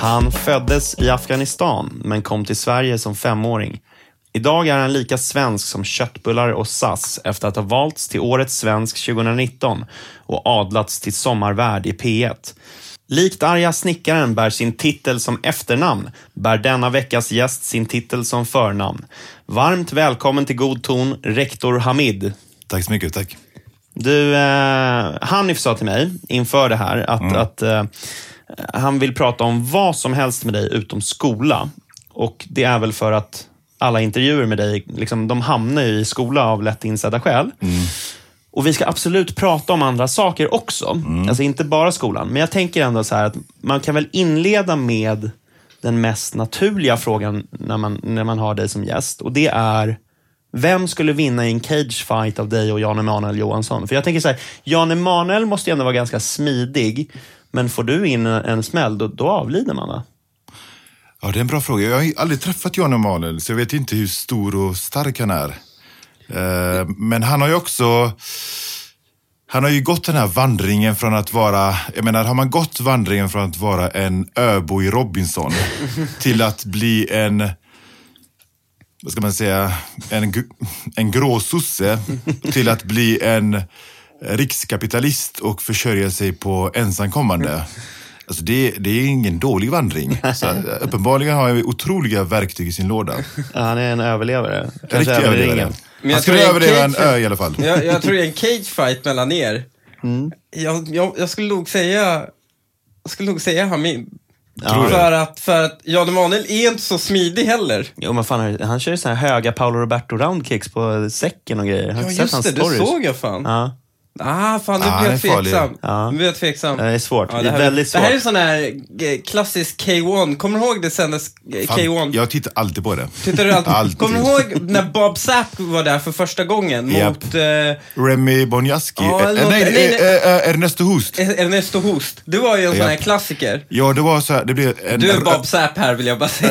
Han föddes i Afghanistan men kom till Sverige som femåring. Idag är han lika svensk som köttbullar och SAS efter att ha valts till Årets svensk 2019 och adlats till sommarvärd i P1. Likt Arga snickaren bär sin titel som efternamn, bär denna veckas gäst sin titel som förnamn. Varmt välkommen till God ton, rektor Hamid. Tack så mycket, tack. Du, eh, Hanif sa till mig inför det här att, att eh, han vill prata om vad som helst med dig utom skola. Och det är väl för att alla intervjuer med dig, liksom, de hamnar ju i skola av lätt insedda skäl. Och vi ska absolut prata om andra saker också. Alltså inte bara skolan. Men jag tänker ändå så att man kan väl inleda med den mest naturliga frågan när man, när man har dig som gäst. Och det är, vem skulle vinna i en cage fight av dig och Jan Emanuel Johansson? För jag tänker så här, Jan Emanuel måste ju ändå vara ganska smidig. Men får du in en smäll, då, då avlider man va? Ja, det är en bra fråga. Jag har aldrig träffat Jan Emanuel, så jag vet inte hur stor och stark han är. Eh, men han har ju också... Han har ju gått den här vandringen från att vara, jag menar, har man gått vandringen från att vara en öbo i Robinson till att bli en, vad ska man säga, en, en gråsosse till att bli en rikskapitalist och försörja sig på ensamkommande. Alltså det, det är ingen dålig vandring. Så, eh, uppenbarligen har han otroliga verktyg i sin låda. Ja, han är en överlevare. En Kanske över överlevare. Men jag Han skulle en överleva en ö i alla fall. Jag, jag tror det är en cage fight mellan er. Jag, jag, jag skulle nog säga, jag skulle nog säga Hamid. Du? för, att, för att Jan Emanuel är inte så smidig heller. Jo, men fan, han kör ju så här höga Paolo Roberto roundkicks på säcken och grejer. Har Ja, just det, det såg jag fan. Ja, Ah, fan, nu Ah, blir jag är tveksam. Ja. Nu blir jag tveksam. det är svårt. Ja, det är här, väldigt svårt. Det här är sån här eh, klassisk K1. Kommer du ihåg det sändes eh, Fan, K1? jag tittar alltid på det. Tittar du alltid? Alltid. Kommer du ihåg när Bob Sapp var där för första gången Japp. mot eh, Remy Bonjaski. Ja, Eh, eller nej, nej, nej, eh, eh, Ernesto Hoost. Ernesto Hoost? Du var ju en sån här klassiker. Ja, det var så här, det blev en... Du är Bob Sapp här vill jag bara säga.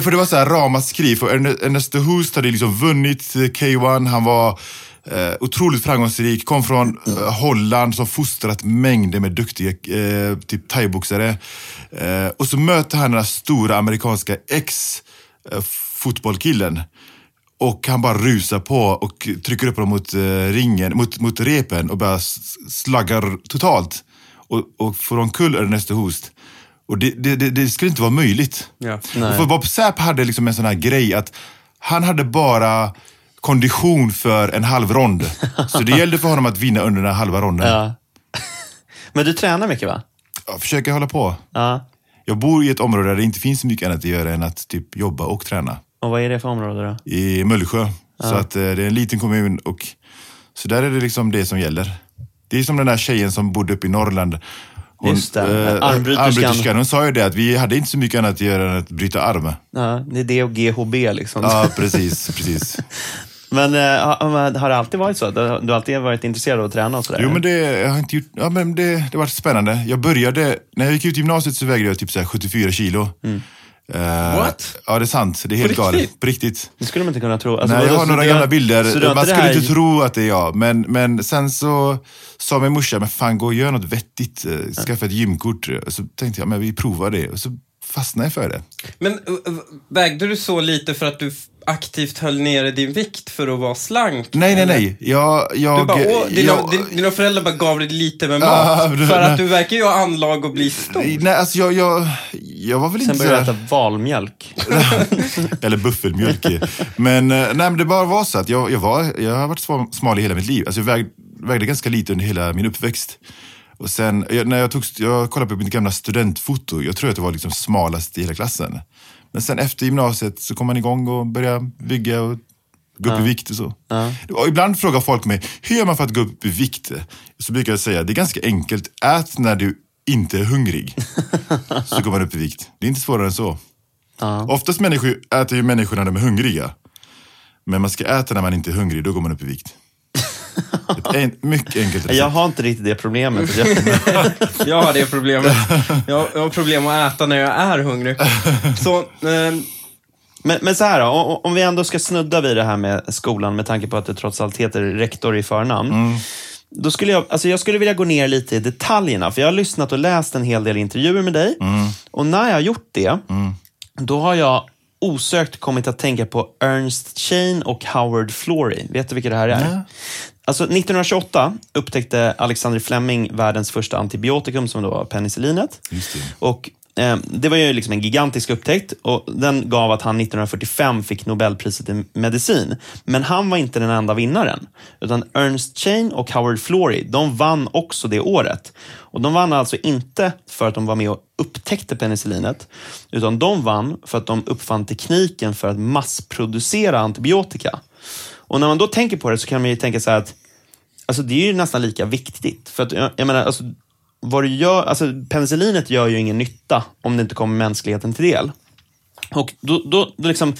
För det var så här ramaskri, för Erne- Ernesto Hoost hade liksom vunnit eh, K1, han var eh, otroligt framgångsrik, kom från eh, Holland som fostrat mängder med duktiga eh, typ thaiboxare. Eh, och så möter han den här stora amerikanska ex-fotbollkillen. Och han bara rusar på och trycker upp honom mot eh, ringen, mot, mot repen och bara slaggar totalt. Och, och får omkull Ernesto Hoost. Och det, det, det, det skulle inte vara möjligt. Ja. För Bob Sapp hade liksom en sån här grej att han hade bara kondition för en halv rond. Så det gällde för honom att vinna under den halva ronden. Ja. Men du tränar mycket va? Jag försöker hålla på. Ja. Jag bor i ett område där det inte finns så mycket annat att göra än att typ jobba och träna. Och vad är det för område då? I Mullsjö. Så att eh, det är en liten kommun och så där är det liksom det som gäller. Det är som den där tjejen som bodde uppe i Norrland. Hon, Just det, armbryterskan. armbryterskan. Hon sa ju det att vi hade inte så mycket annat att göra än att bryta arm. Ja, det är det och GHB liksom. Ja, precis, precis. Men eh, har, har det alltid varit så? Du har du har alltid varit intresserad av att träna och sådär? Jo, men det, jag har inte gjort, ja, men det, det har varit spännande. Jag började, när jag gick ut gymnasiet så vägde jag typ så här 74 kilo. Eh, What? Ja, det är sant. Det är helt galet. På riktigt. Det skulle man inte kunna tro. Alltså, Nej, jag har några gamla bilder. Man skulle här- inte tro att det är jag. Men, men sen så sa min morsa, men fan gå och gör något vettigt. Eh, Skaffa ett gymkort. Och så tänkte jag, men vi provar det. Och så fastnade jag för det. Men uh, uh, vägde du så lite för att du aktivt höll nere din vikt för att vara slank? Nej, nej, nej. Jag, jag, Du bara, åh, dina, jag, din- dina föräldrar bara gav dig lite med mat. det- för nej. att du verkar ju ha anlag att bli stor. Nej, alltså jag, jag, jag var väl Sen inte började så du äta valmjölk. Eller buffelmjölk. Men, eh, nej, men det bara var så att jag, jag, var, jag har varit smal- i hela mitt liv. Alltså jag väg, vägde ganska lite under hela min uppväxt. Och sen, när jag, tog, jag kollade på mitt gamla studentfoto, jag tror att jag var liksom smalast i hela klassen. Men sen efter gymnasiet så kom man igång och började bygga och gå upp i vikt och så. Och ibland frågar folk mig, hur gör man för att gå upp i vikt? Så brukar jag säga, det är ganska enkelt. Ät när du inte är hungrig. så går man upp i vikt. Det är inte svårare än så. Oftast människor, äter ju människor när de är hungriga. Men man ska äta när man inte är hungrig, då går man upp i vikt. Ett en, mycket enkelt recept. Jag har inte riktigt det problemet. Jag, Jag har det problemet. Jag, jag har problem att äta när jag är hungrig. Så, ehm, men, men så här då, om, om vi ändå ska snudda vid det här med skolan med tanke på att du trots allt heter rektor i förnamn. då skulle jag, alltså jag skulle vilja gå ner lite i detaljerna, för jag har lyssnat och läst en hel del intervjuer med dig. Och när jag har gjort det, då har jag osökt kommit att tänka på Ernst Chain och Howard Florey. Vet du vilka det här är? Nej. Alltså 1928 upptäckte Alexander Fleming världens första antibiotikum som då var penicillinet. Just det. Och eh, Det var ju liksom en gigantisk upptäckt och den gav att han 1945 fick Nobelpriset i medicin. Men han var inte den enda vinnaren. Utan Ernst Chain och Howard Florey, de vann också det året. Och De vann alltså inte för att de var med och upptäckte penicillinet, utan de vann för att de uppfann tekniken för att massproducera antibiotika. Och när man då tänker på det så kan man ju tänka så här att alltså det är ju nästan lika viktigt. För att, jag, jag menar, alltså, vad du gör, alltså, penicillinet gör ju ingen nytta om det inte kommer mänskligheten till del. Och då, då, liksom,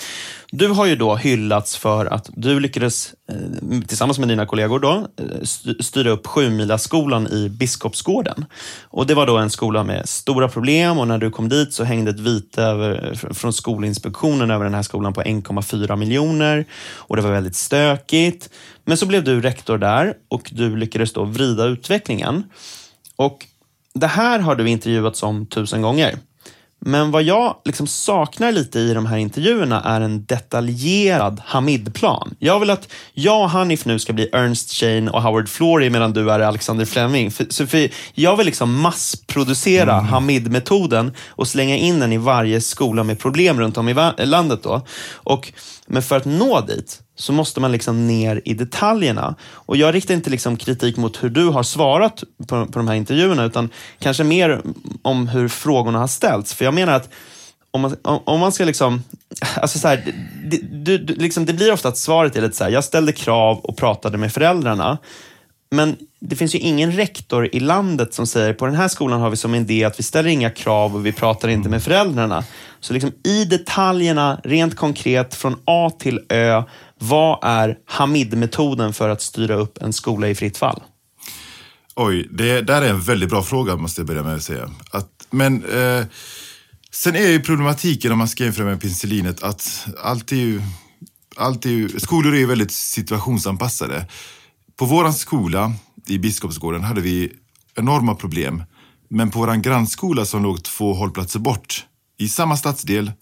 du har ju då hyllats för att du lyckades, eh, tillsammans med dina kollegor, då, eh, styra upp Sjumilaskolan i Biskopsgården. Och Det var då en skola med stora problem och när du kom dit så hängde ett vite över, från Skolinspektionen över den här skolan på 1,4 miljoner och det var väldigt stökigt. Men så blev du rektor där och du lyckades då vrida utvecklingen. Och Det här har du intervjuats om tusen gånger. Men vad jag liksom saknar lite i de här intervjuerna är en detaljerad Hamid-plan. Jag vill att jag och Hanif nu ska bli Ernst Chain och Howard Florey medan du är Alexander Fleming. För, så för jag vill liksom massproducera Hamid-metoden och slänga in den i varje skola med problem runt om i landet. Då. Och, men för att nå dit så måste man liksom ner i detaljerna. Och Jag riktar inte liksom kritik mot hur du har svarat på, på de här intervjuerna, utan kanske mer om hur frågorna har ställts. För jag menar att om man, om, man ska liksom... Alltså så här, det, du, du, liksom, det blir ofta att svaret är lite så här, jag ställde krav och pratade med föräldrarna. Men det finns ju ingen rektor i landet som säger på den här skolan har vi som idé att vi ställer inga krav och vi pratar inte med föräldrarna. Så liksom i detaljerna, rent konkret, från A till Ö, vad är Hamid-metoden för att styra upp en skola i fritt fall? Oj, det där är en väldigt bra fråga måste jag börja med att säga. Att, men eh, sen är ju problematiken om man ska jämföra med penicillinet att allt är ju, allt är ju, skolor är ju väldigt situationsanpassade. På våran skola i Biskopsgården hade vi enorma problem. Men på våran grannskola som låg två hållplatser bort i samma stadsdel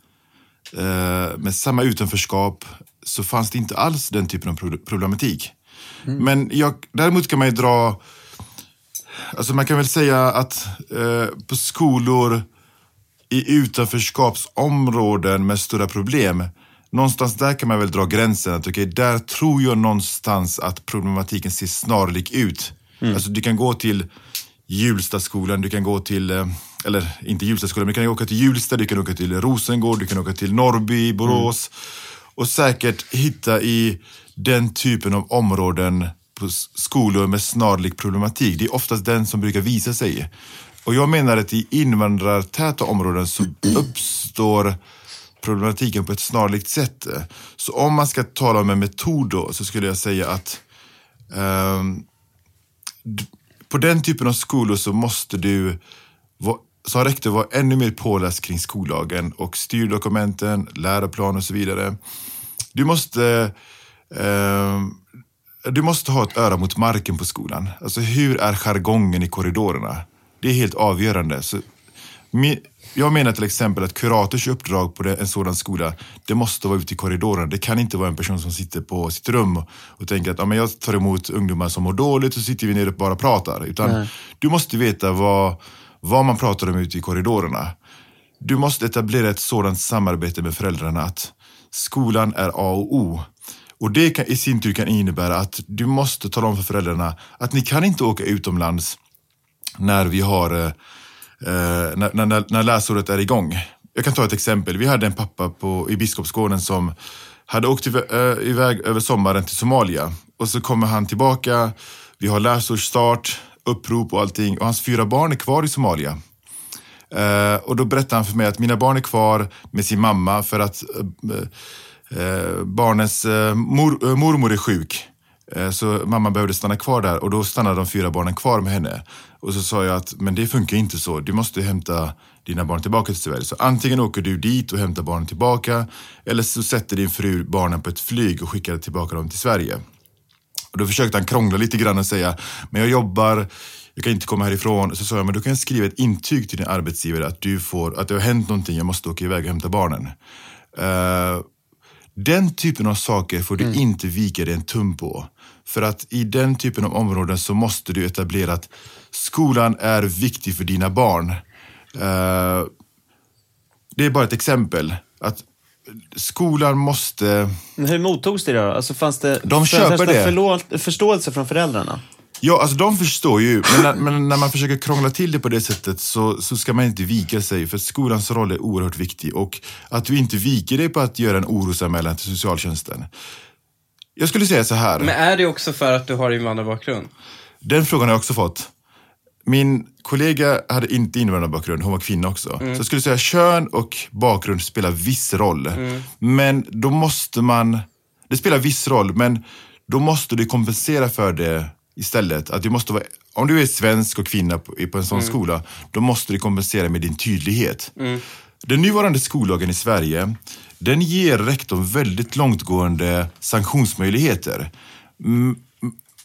eh, med samma utanförskap så fanns det inte alls den typen av pro- problematik. Men jag, däremot kan man ju dra Alltså man kan väl säga att eh, på skolor i utanförskapsområden med stora problem, någonstans där kan man väl dra gränsen. att okej, Där tror jag någonstans att problematiken ser snarlik ut. Alltså du kan gå till Hjulstaskolan, du kan gå till, eh, eller inte Hjulstaskolan, men du kan åka till Hjulsta, du kan åka till Rosengård, du kan åka till Norrby, Borås. Och säkert hitta i den typen av områden på skolor med snarlik problematik. Det är oftast den som brukar visa sig. Och jag menar att i invandrartäta områden så uppstår problematiken på ett snarlikt sätt. Så om man ska tala om en metod då, så skulle jag säga att um, på den typen av skolor så måste du som rektor vara ännu mer påläst kring skollagen och styrdokumenten, läroplan och så vidare. Du måste eh, du måste ha ett öra mot marken på skolan. Alltså hur är jargongen i korridorerna? Det är helt avgörande. Så, jag menar till exempel att kurators uppdrag på en sådan skola, det måste vara ute i korridorerna. Det kan inte vara en person som sitter på sitt rum och, tänker att ja, men jag tar emot ungdomar som mår dåligt och sitter vi nere och bara pratar. Utan du måste veta vad, vad man pratar om ute i korridorerna. Du måste etablera ett sådant samarbete med föräldrarna att skolan är A och O. Och det kan, i sin tur kan innebära att du måste tala om för föräldrarna att ni kan inte åka utomlands när vi har eh, Eh, när, när, när läsåret är igång. Jag kan ta ett exempel. Vi hade en pappa på, i Biskopsgården som hade åkt eh, iväg, över sommaren till Somalia. Och så kommer han tillbaka, vi har läsårsstart, upprop och allting. Och hans fyra barn är kvar i Somalia. Uh, och då berättade han för mig att mina barn är kvar med sin mamma för att uh, uh, barnens mor, mormor är sjuk. Så mamma behövde stanna kvar där och då stannade de fyra barnen kvar med henne. Och så sa jag att men det funkar inte så. Du måste hämta dina barn tillbaka till Sverige. Så antingen åker du dit och hämtar barnen tillbaka eller så sätter din fru barnen på ett flyg och skickar tillbaka dem till Sverige. Och då försökte han krångla lite grann och säga, men jag jobbar, jag kan inte komma härifrån. Så sa jag, men du kan skriva ett intyg till din arbetsgivare att, du får, att det har hänt någonting, jag måste åka iväg och hämta barnen. Uh, den typen av saker får du mm. inte vika dig en tum på. För att i den typen av områden så måste du etablera att skolan är viktig för dina barn. Uh, det är bara ett exempel. Att skolan måste... Men hur mottogs det då? Alltså fanns det De köper det. Förlåt, förståelse från föräldrarna? Ja, alltså de förstår ju. Men när, men när, man försöker krångla till det på det sättet så, så ska man inte vika sig. För skolans roll är oerhört viktig. Och att du inte viker dig på att göra en orosanmälan till socialtjänsten. Jag skulle säga så här. Men är det också för att du har invandrarbakgrund? Den frågan har jag också fått. Min kollega hade inte invandrarbakgrund, hon var kvinna också. Mm. Så jag skulle säga kön och bakgrund spelar viss roll. Mm. Men då måste man, det spelar viss roll, men då måste du kompensera för det istället. Att du måste vara, om du är svensk och kvinna på, på en sån mm. skola, då måste du kompensera med din tydlighet. Mm. Den nuvarande skollagen i Sverige, den ger rektorn väldigt långtgående sanktionsmöjligheter.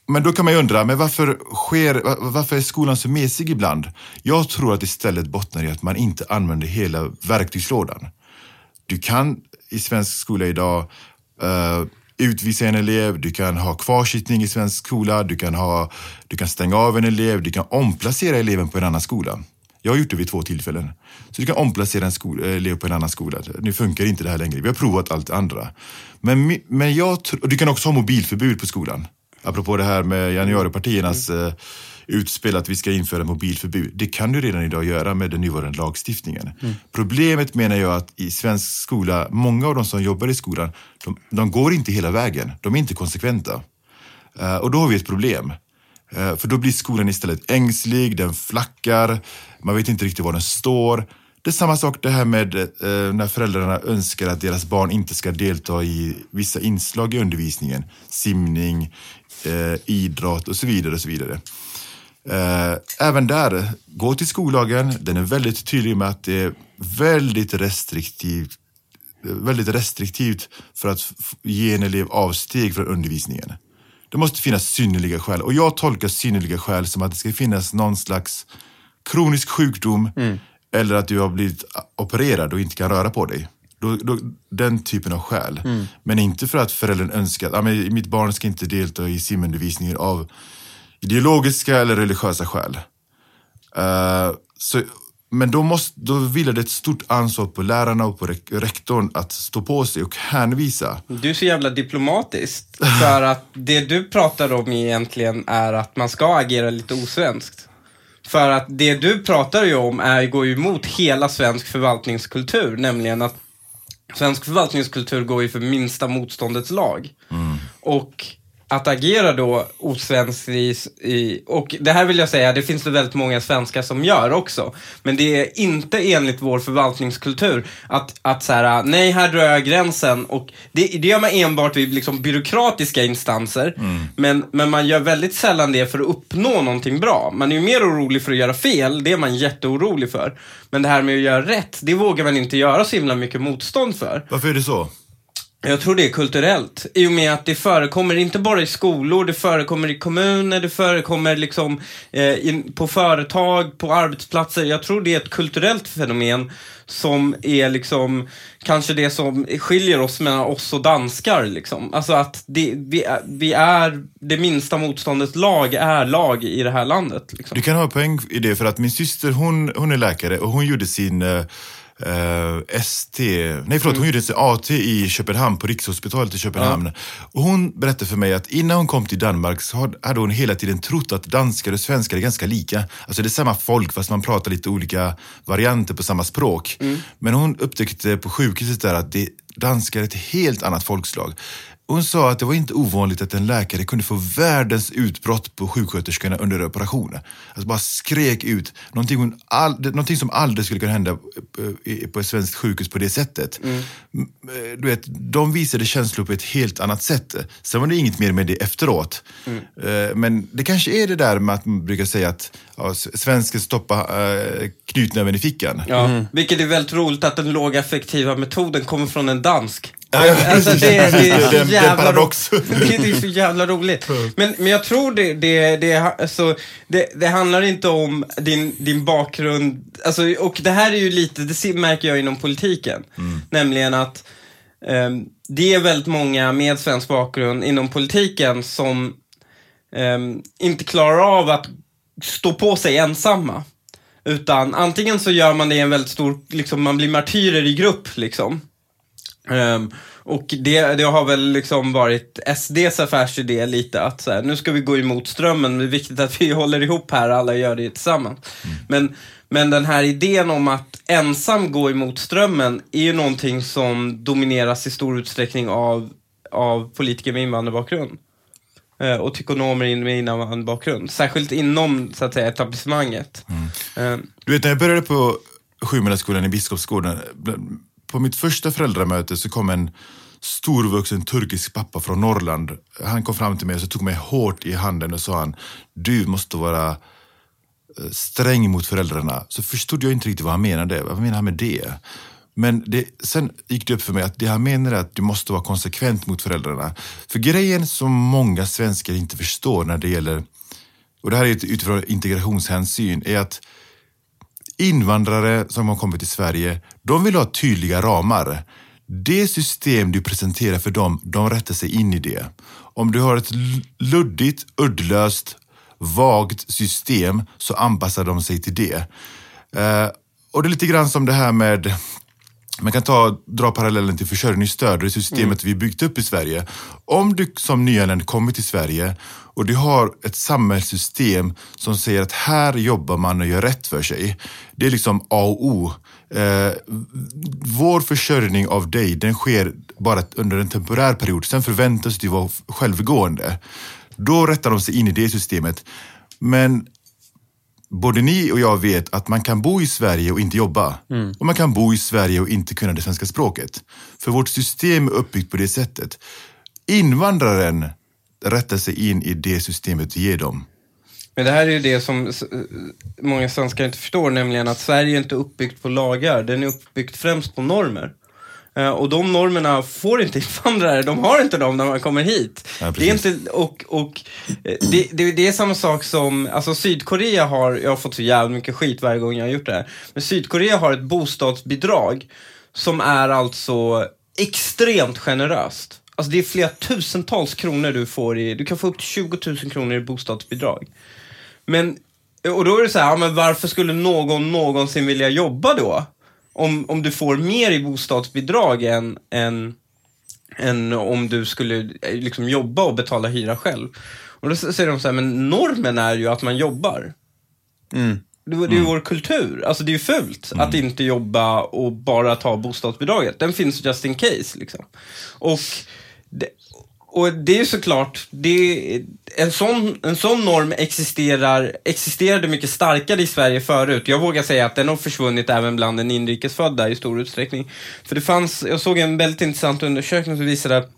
Men då kan man ju undra, men varför, sker, varför är skolan så mesig ibland? Jag tror att istället bottnar i att man inte använder hela verktygslådan. Du kan i svensk skola idag uh, utvisa en elev, du kan ha kvarsittning i svensk skola, du kan, ha, du kan stänga av en elev, du kan omplacera eleven på en annan skola. Jag har gjort det vid två tillfällen. Så du kan omplacera en skola, elev på en annan skola. Nu funkar inte det här längre. Vi har provat allt det andra. Men, men jag och du kan också ha mobilförbud på skolan. Apropå det här med januaripartiernas mm. eh, utspel att vi ska införa mobilförbud. Det kan du redan idag göra med den nuvarande lagstiftningen. Mm. Problemet menar jag att i svensk skola, många av de som jobbar i skolan, de, de går inte hela vägen. De är inte konsekventa. Uh, och då har vi ett problem. Uh, för då blir skolan istället ängslig, den flackar, man vet inte riktigt var den står. Det är samma sak det här med eh, när föräldrarna önskar att deras barn inte ska delta i vissa inslag i undervisningen. Simning, eh, idrott och så vidare. Och så vidare. Eh, även där, gå till skollagen. Den är väldigt tydlig med att det är väldigt restriktivt, väldigt restriktivt för att ge en elev avsteg från undervisningen. Det måste finnas synnerliga skäl och jag tolkar synnerliga skäl som att det ska finnas någon slags kronisk sjukdom mm eller att du har blivit opererad och inte kan röra på dig. Då, då, den typen av skäl. Mm. Men inte för att föräldern önskar att ah, men mitt barn ska inte delta i simundervisningen av ideologiska eller religiösa skäl. Uh, så, men då, måste, då vilar det ett stort ansvar på lärarna och på rektorn att stå på sig och hänvisa. Du är så jävla diplomatiskt. För att det du pratar om egentligen är att man ska agera lite osvenskt. För att det du pratar ju om är, går ju emot hela svensk förvaltningskultur, nämligen att svensk förvaltningskultur går ju för minsta motståndets lag. Mm. Och att agera då osvenskt i, och det här vill jag säga, det finns det väldigt många svenskar som gör också. Men det är inte enligt vår förvaltningskultur att, att så här, nej här drar jag gränsen och det, det gör man enbart vid liksom byråkratiska instanser. Mm. Men, men man gör väldigt sällan det för att uppnå någonting bra. Man är ju mer orolig för att göra fel, det är man jätteorolig för. Men det här med att göra rätt, det vågar man inte göra så himla mycket motstånd för. Varför är det så? Jag tror det är kulturellt. I och med att det förekommer inte bara i skolor, det förekommer i kommuner, det förekommer liksom eh, in, på företag, på arbetsplatser. Jag tror det är ett kulturellt fenomen som är liksom kanske det som skiljer oss mellan oss och danskar. Liksom. Alltså att det, vi, vi är det minsta motståndets lag är lag i det här landet. Liksom. Du kan ha poäng i det för att min syster hon, hon är läkare och hon gjorde sin eh Uh, ST, nej förlåt, mm. hon gjorde sin AT i Köpenhamn, på Rikshospitalet i Köpenhamn. Ja. Och hon berättade för mig att innan hon kom till Danmark så hade hon hela tiden trott att danskar och svenskar är ganska lika. Alltså det är samma folk fast man pratar lite olika varianter på samma språk. Mm. Men hon upptäckte på sjukhuset där att det, danskar är ett helt annat folkslag. Hon sa att det var inte ovanligt att en läkare kunde få världens utbrott på sjuksköterskorna under operationer. Alltså bara skrek ut. Någonting, hon all, någonting som aldrig skulle kunna hända på ett svenskt sjukhus på det sättet. Mm. Eh, du vet, de visade känslor på ett helt annat sätt. Sen var det inget mer med det efteråt. Mm. Eh, men det kanske är det där med att man brukar säga att ja, svenskar stoppa äh, knytnäven i fickan. Ja. Mm. Vilket är väldigt roligt att den lågaffektiva metoden kommer från en dansk. Alltså det, är Det är så jävla paradox. ro- det, är så jävla roligt. Men, men jag tror det, det, det, alltså, det, det handlar inte om din, din bakgrund. Alltså, och det här är ju lite, det märker jag inom politiken. Nämligen att ehm, det är väldigt många med svensk bakgrund inom politiken som ehm, inte klarar av att stå på sig ensamma. Utan antingen så gör man det i en väldigt stor, liksom, man blir martyrer i grupp liksom. Ehm, och det, det har väl liksom varit SDs affärsidé lite att så här, nu ska vi gå emot strömmen, det är viktigt att vi håller ihop här, alla gör det tillsammans. Men, men den här idén om att ensam gå emot strömmen är ju någonting som domineras i stor utsträckning av, av politiker med invandrarbakgrund. Eh, och ekonomer med invandrarbakgrund. Särskilt inom, så att säga, etablissemanget. Ehm, Du vet, när jag började på Sjumilaskolan i Biskopsgården, på mitt första föräldramöte så kom en storvuxen turkisk pappa från Norrland. Han kom fram till mig och så tog mig hårt i handen och sa han, du måste vara eh, sträng mot föräldrarna. Så förstod jag inte riktigt vad han menade. Vad menar han med det? Men det, sen gick det upp för mig att det han menar är att du måste vara konsekvent mot föräldrarna. För grejen som många svenskar inte förstår när det gäller, och det här är utifrån integrationshänsyn, är att invandrare som har kommit till Sverige, de vill ha tydliga ramar. Det system du presenterar för dem, de rättar sig in i det. Om du har ett luddigt, uddlöst, vagt system så anpassar de sig till det. Eh, och det är lite grann som det här med man kan ta, dra parallellen till försörjningsstöd, det systemet vi byggt upp i Sverige. Om du som nyanländ kommer till Sverige och du har ett samhällssystem som säger att här jobbar man och gör rätt för sig. Det är liksom A och O. Eh, vår försörjning av dig, den sker bara under en temporär period. Sen förväntas du vara självgående. Då rättar de sig in i det systemet. Men både ni och jag vet att man kan bo i Sverige och inte jobba. Och man kan bo i Sverige och inte kunna det svenska språket. För vårt system är uppbyggt på det sättet. Invandraren rättar sig in i det systemet ger dem. Men det här är ju det som många svenskar inte förstår, nämligen att Sverige inte är uppbyggt på lagar. Den är uppbyggt främst på normer. Eh, Och de normerna får inte invandrare, de har inte dem när man kommer hit. Ja, det, är inte, och, och, eh, det, det, det är samma sak som, alltså Sydkorea har, jag har fått så jävla mycket skit varje gång jag har gjort det här, men Sydkorea har ett bostadsbidrag som är alltså extremt generöst. Alltså det är flera tusentals kronor du får i, du kan få upp till 20 000 kronor i bostadsbidrag. Men, och då är det så här, ja, men varför skulle någon någonsin vilja jobba då? Om, om du får mer i bostadsbidrag än, än, än om du skulle eh, liksom jobba och betala hyra själv. Och då säger de så här, men normen är ju att man jobbar. Mm. Det, det är ju vår kultur. Alltså det är ju fult att inte jobba och bara ta bostadsbidraget. Den finns just in case liksom. Och det, och det är ju såklart, det, en, sån, en sån norm existerar, existerade mycket starkare i Sverige förut. Jag vågar säga att den har försvunnit även bland den inrikesfödda i stor utsträckning. För det fanns, jag såg en väldigt intressant undersökning som visade att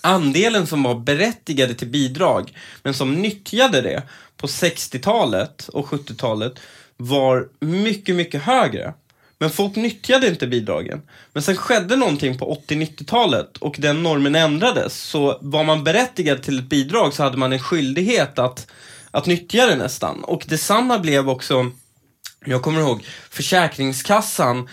andelen som var berättigade till bidrag, men som nyttjade det på 60-talet och 70-talet var mycket, mycket högre. Men folk nyttjade inte bidragen. Men sen skedde någonting på 80-90-talet och den normen ändrades. Så var man berättigad till ett bidrag så hade man en skyldighet att, att nyttja det nästan. Och detsamma blev också, jag kommer ihåg, Försäkringskassan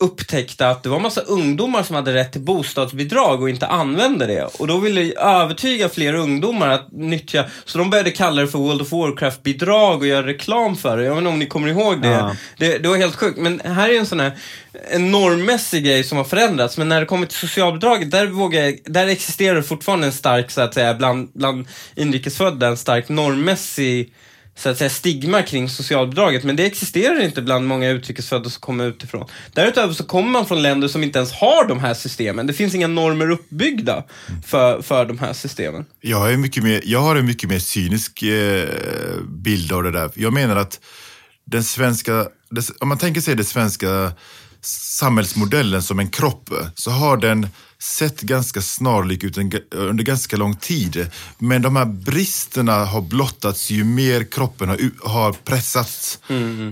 upptäckte att det var massa ungdomar som hade rätt till bostadsbidrag och inte använde det. Och då ville övertyga fler ungdomar att nyttja, så de började kalla det för World of Warcraft-bidrag och göra reklam för det. Jag vet inte om ni kommer ihåg det. Ja. Det, det var helt sjukt. Men här är en sån här en normmässig grej som har förändrats. Men när det kommer till socialbidraget, där, vågar jag, där existerar fortfarande en stark, så att säga, bland, bland inrikesfödda, en stark normmässig så att säga, stigma kring socialbidraget. Men det existerar inte bland många utrikesfödda som kommer utifrån. Därutöver så kommer man från länder som inte ens har de här systemen. Det finns inga normer uppbyggda för, för de här systemen. Jag, är mycket mer, jag har en mycket mer cynisk eh, bild av det där. Jag menar att den svenska, det, om man tänker sig den svenska samhällsmodellen som en kropp så har den sett ganska snarlik ut under ganska lång tid. Men de här bristerna har blottats ju mer kroppen har, pressats.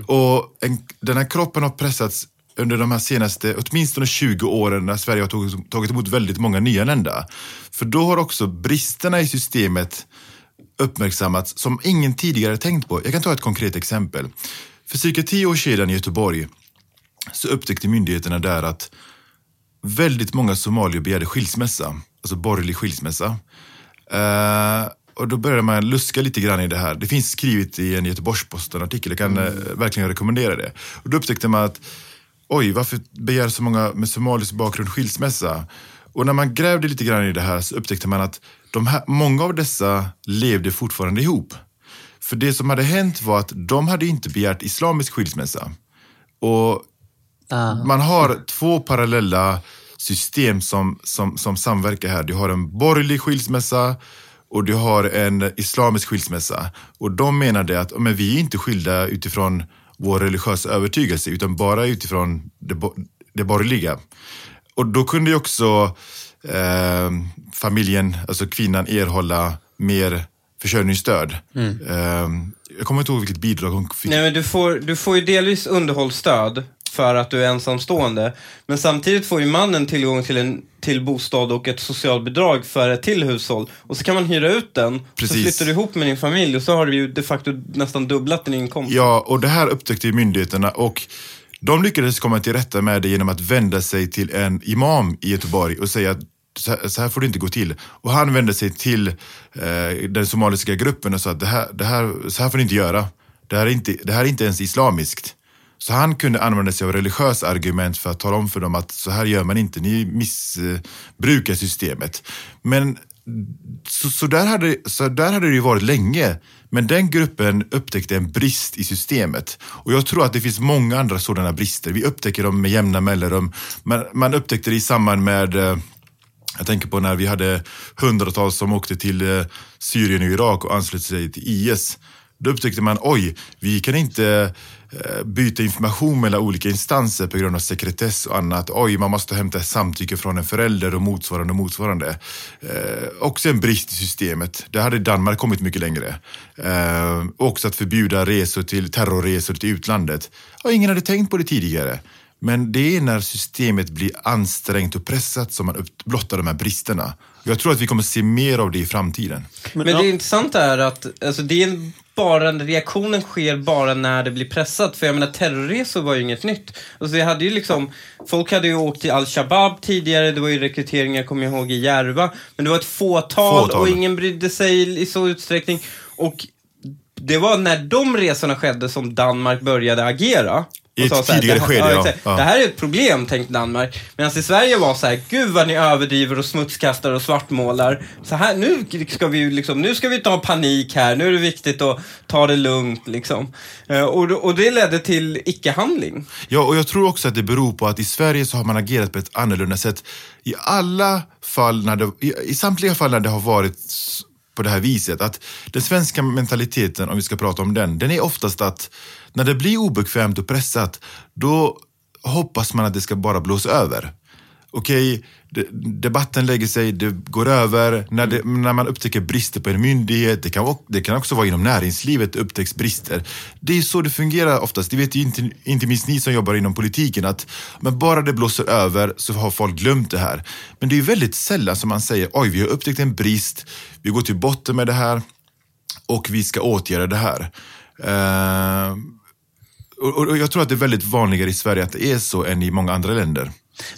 Och en, den här kroppen har pressats under de här senaste, åtminstone 20 åren när Sverige har tagit, tagit emot väldigt många nyanlända. För då har också bristerna i systemet uppmärksammats som ingen tidigare tänkt på. Jag kan ta ett konkret exempel. För cirka tio år sedan i Göteborg så upptäckte myndigheterna där att väldigt många somalier begärde skilsmässa, alltså borgerlig skilsmässa. Uh, och då började man luska lite grann i det här. Det finns skrivet i en Göteborgs-Posten-artikel, jag kan mm. uh, verkligen rekommendera det. Och då upptäckte man att oj, varför begär så många med somalisk bakgrund skilsmässa? Och när man grävde lite grann i det här så upptäckte man att de här, många av dessa levde fortfarande ihop. För det som hade hänt var att de hade inte begärt islamisk skilsmässa. Och ah. man har två parallella system som, som, som samverkar här. Du har en borgerlig skilsmässa och du har en islamisk skilsmässa. Och de menade att men vi är inte skilda utifrån vår religiösa övertygelse utan bara utifrån det, det borgerliga. Och då kunde ju också eh, familjen, alltså kvinnan, erhålla mer försörjningsstöd. Mm. Eh, jag kommer inte ihåg vilket bidrag hon fick. Nej, men du får, du får ju delvis underhållsstöd för att du är ensamstående. Men samtidigt får ju mannen tillgång till en till bostad och ett socialbidrag för ett till hushåll. Och så kan man hyra ut den, Precis. så flyttar du ihop med din familj och så har du ju de facto nästan dubblat din inkomst. Ja, och det här upptäckte myndigheterna och de lyckades komma till rätta med det genom att vända sig till en imam i Göteborg och säga att så här får det inte gå till. Och han vände sig till eh, den somaliska gruppen och sa att det här, det här, så här får ni inte göra. Det här, är inte, det här är inte ens islamiskt. Så han kunde använda sig av religiösa argument för att tala om för dem att så här gör man inte, ni missbrukar systemet. Men så, så, där hade, så där hade det ju varit länge. Men den gruppen upptäckte en brist i systemet. Och jag tror att det finns många andra sådana brister. Vi upptäcker dem med jämna mellanrum. Man, man upptäckte det i samband med eh, jag tänker på när vi hade hundratals som åkte till eh, Syrien och Irak och anslöt sig till IS. Då upptäckte man, oj, vi kan inte byta information mellan olika instanser på grund av sekretess och annat. Oj, man måste hämta samtycke från en förälder och motsvarande och motsvarande. Eh, också en brist i systemet. Där hade Danmark kommit mycket längre. Eh, också att förbjuda resor till terrorresor till utlandet. Och ingen hade tänkt på det tidigare. Men det är när systemet blir ansträngt och pressat som man blottar de här bristerna. Jag tror att vi kommer se mer av det i framtiden. Men, Men det intressanta är att alltså, det är bara, reaktionen sker bara när det blir pressat. För jag menar, terrorresor var ju inget nytt. Alltså, det hade ju liksom, folk hade ju åkt till Al-Shabaab tidigare, det var ju rekryteringar, kommer jag ihåg, i Järva. Men det var ett fåtal, fåtal. och ingen brydde sig i så utsträckning. Och det var när de resorna skedde som Danmark började agera. I ett tidigare här, skede, ja. ja. Det här är ett problem, tänkte Danmark. Medan i Sverige var så här, gud vad ni överdriver och smutskastar och svartmålar. Så här, nu ska vi liksom, nu ska vi inte ha panik här, nu är det viktigt att ta det lugnt liksom. Eh, och, och det ledde till icke-handling. Ja, och jag tror också att det beror på att i Sverige så har man agerat på ett annorlunda sätt. I alla fall, när det, i, i samtliga fall när det har varit på det här viset. Att den svenska mentaliteten, om vi ska prata om den, den är oftast att när det blir obekvämt och pressat, då hoppas man att det ska bara blåsa över. Okej, debatten lägger sig, det går över. När, det, när, man upptäcker brister på en myndighet, det kan, det kan också vara inom näringslivet, upptäcks brister. Det är så det fungerar oftast. Det vet ju inte, inte minst ni som jobbar inom politiken, att men bara det blåser över så har folk glömt det här. Men det är väldigt sällan som man säger, oj, vi har upptäckt en brist, vi går till botten med det här och vi ska åtgärda det här. Uh, och, och, jag tror att det är väldigt vanligare i Sverige att det är så än i många andra länder.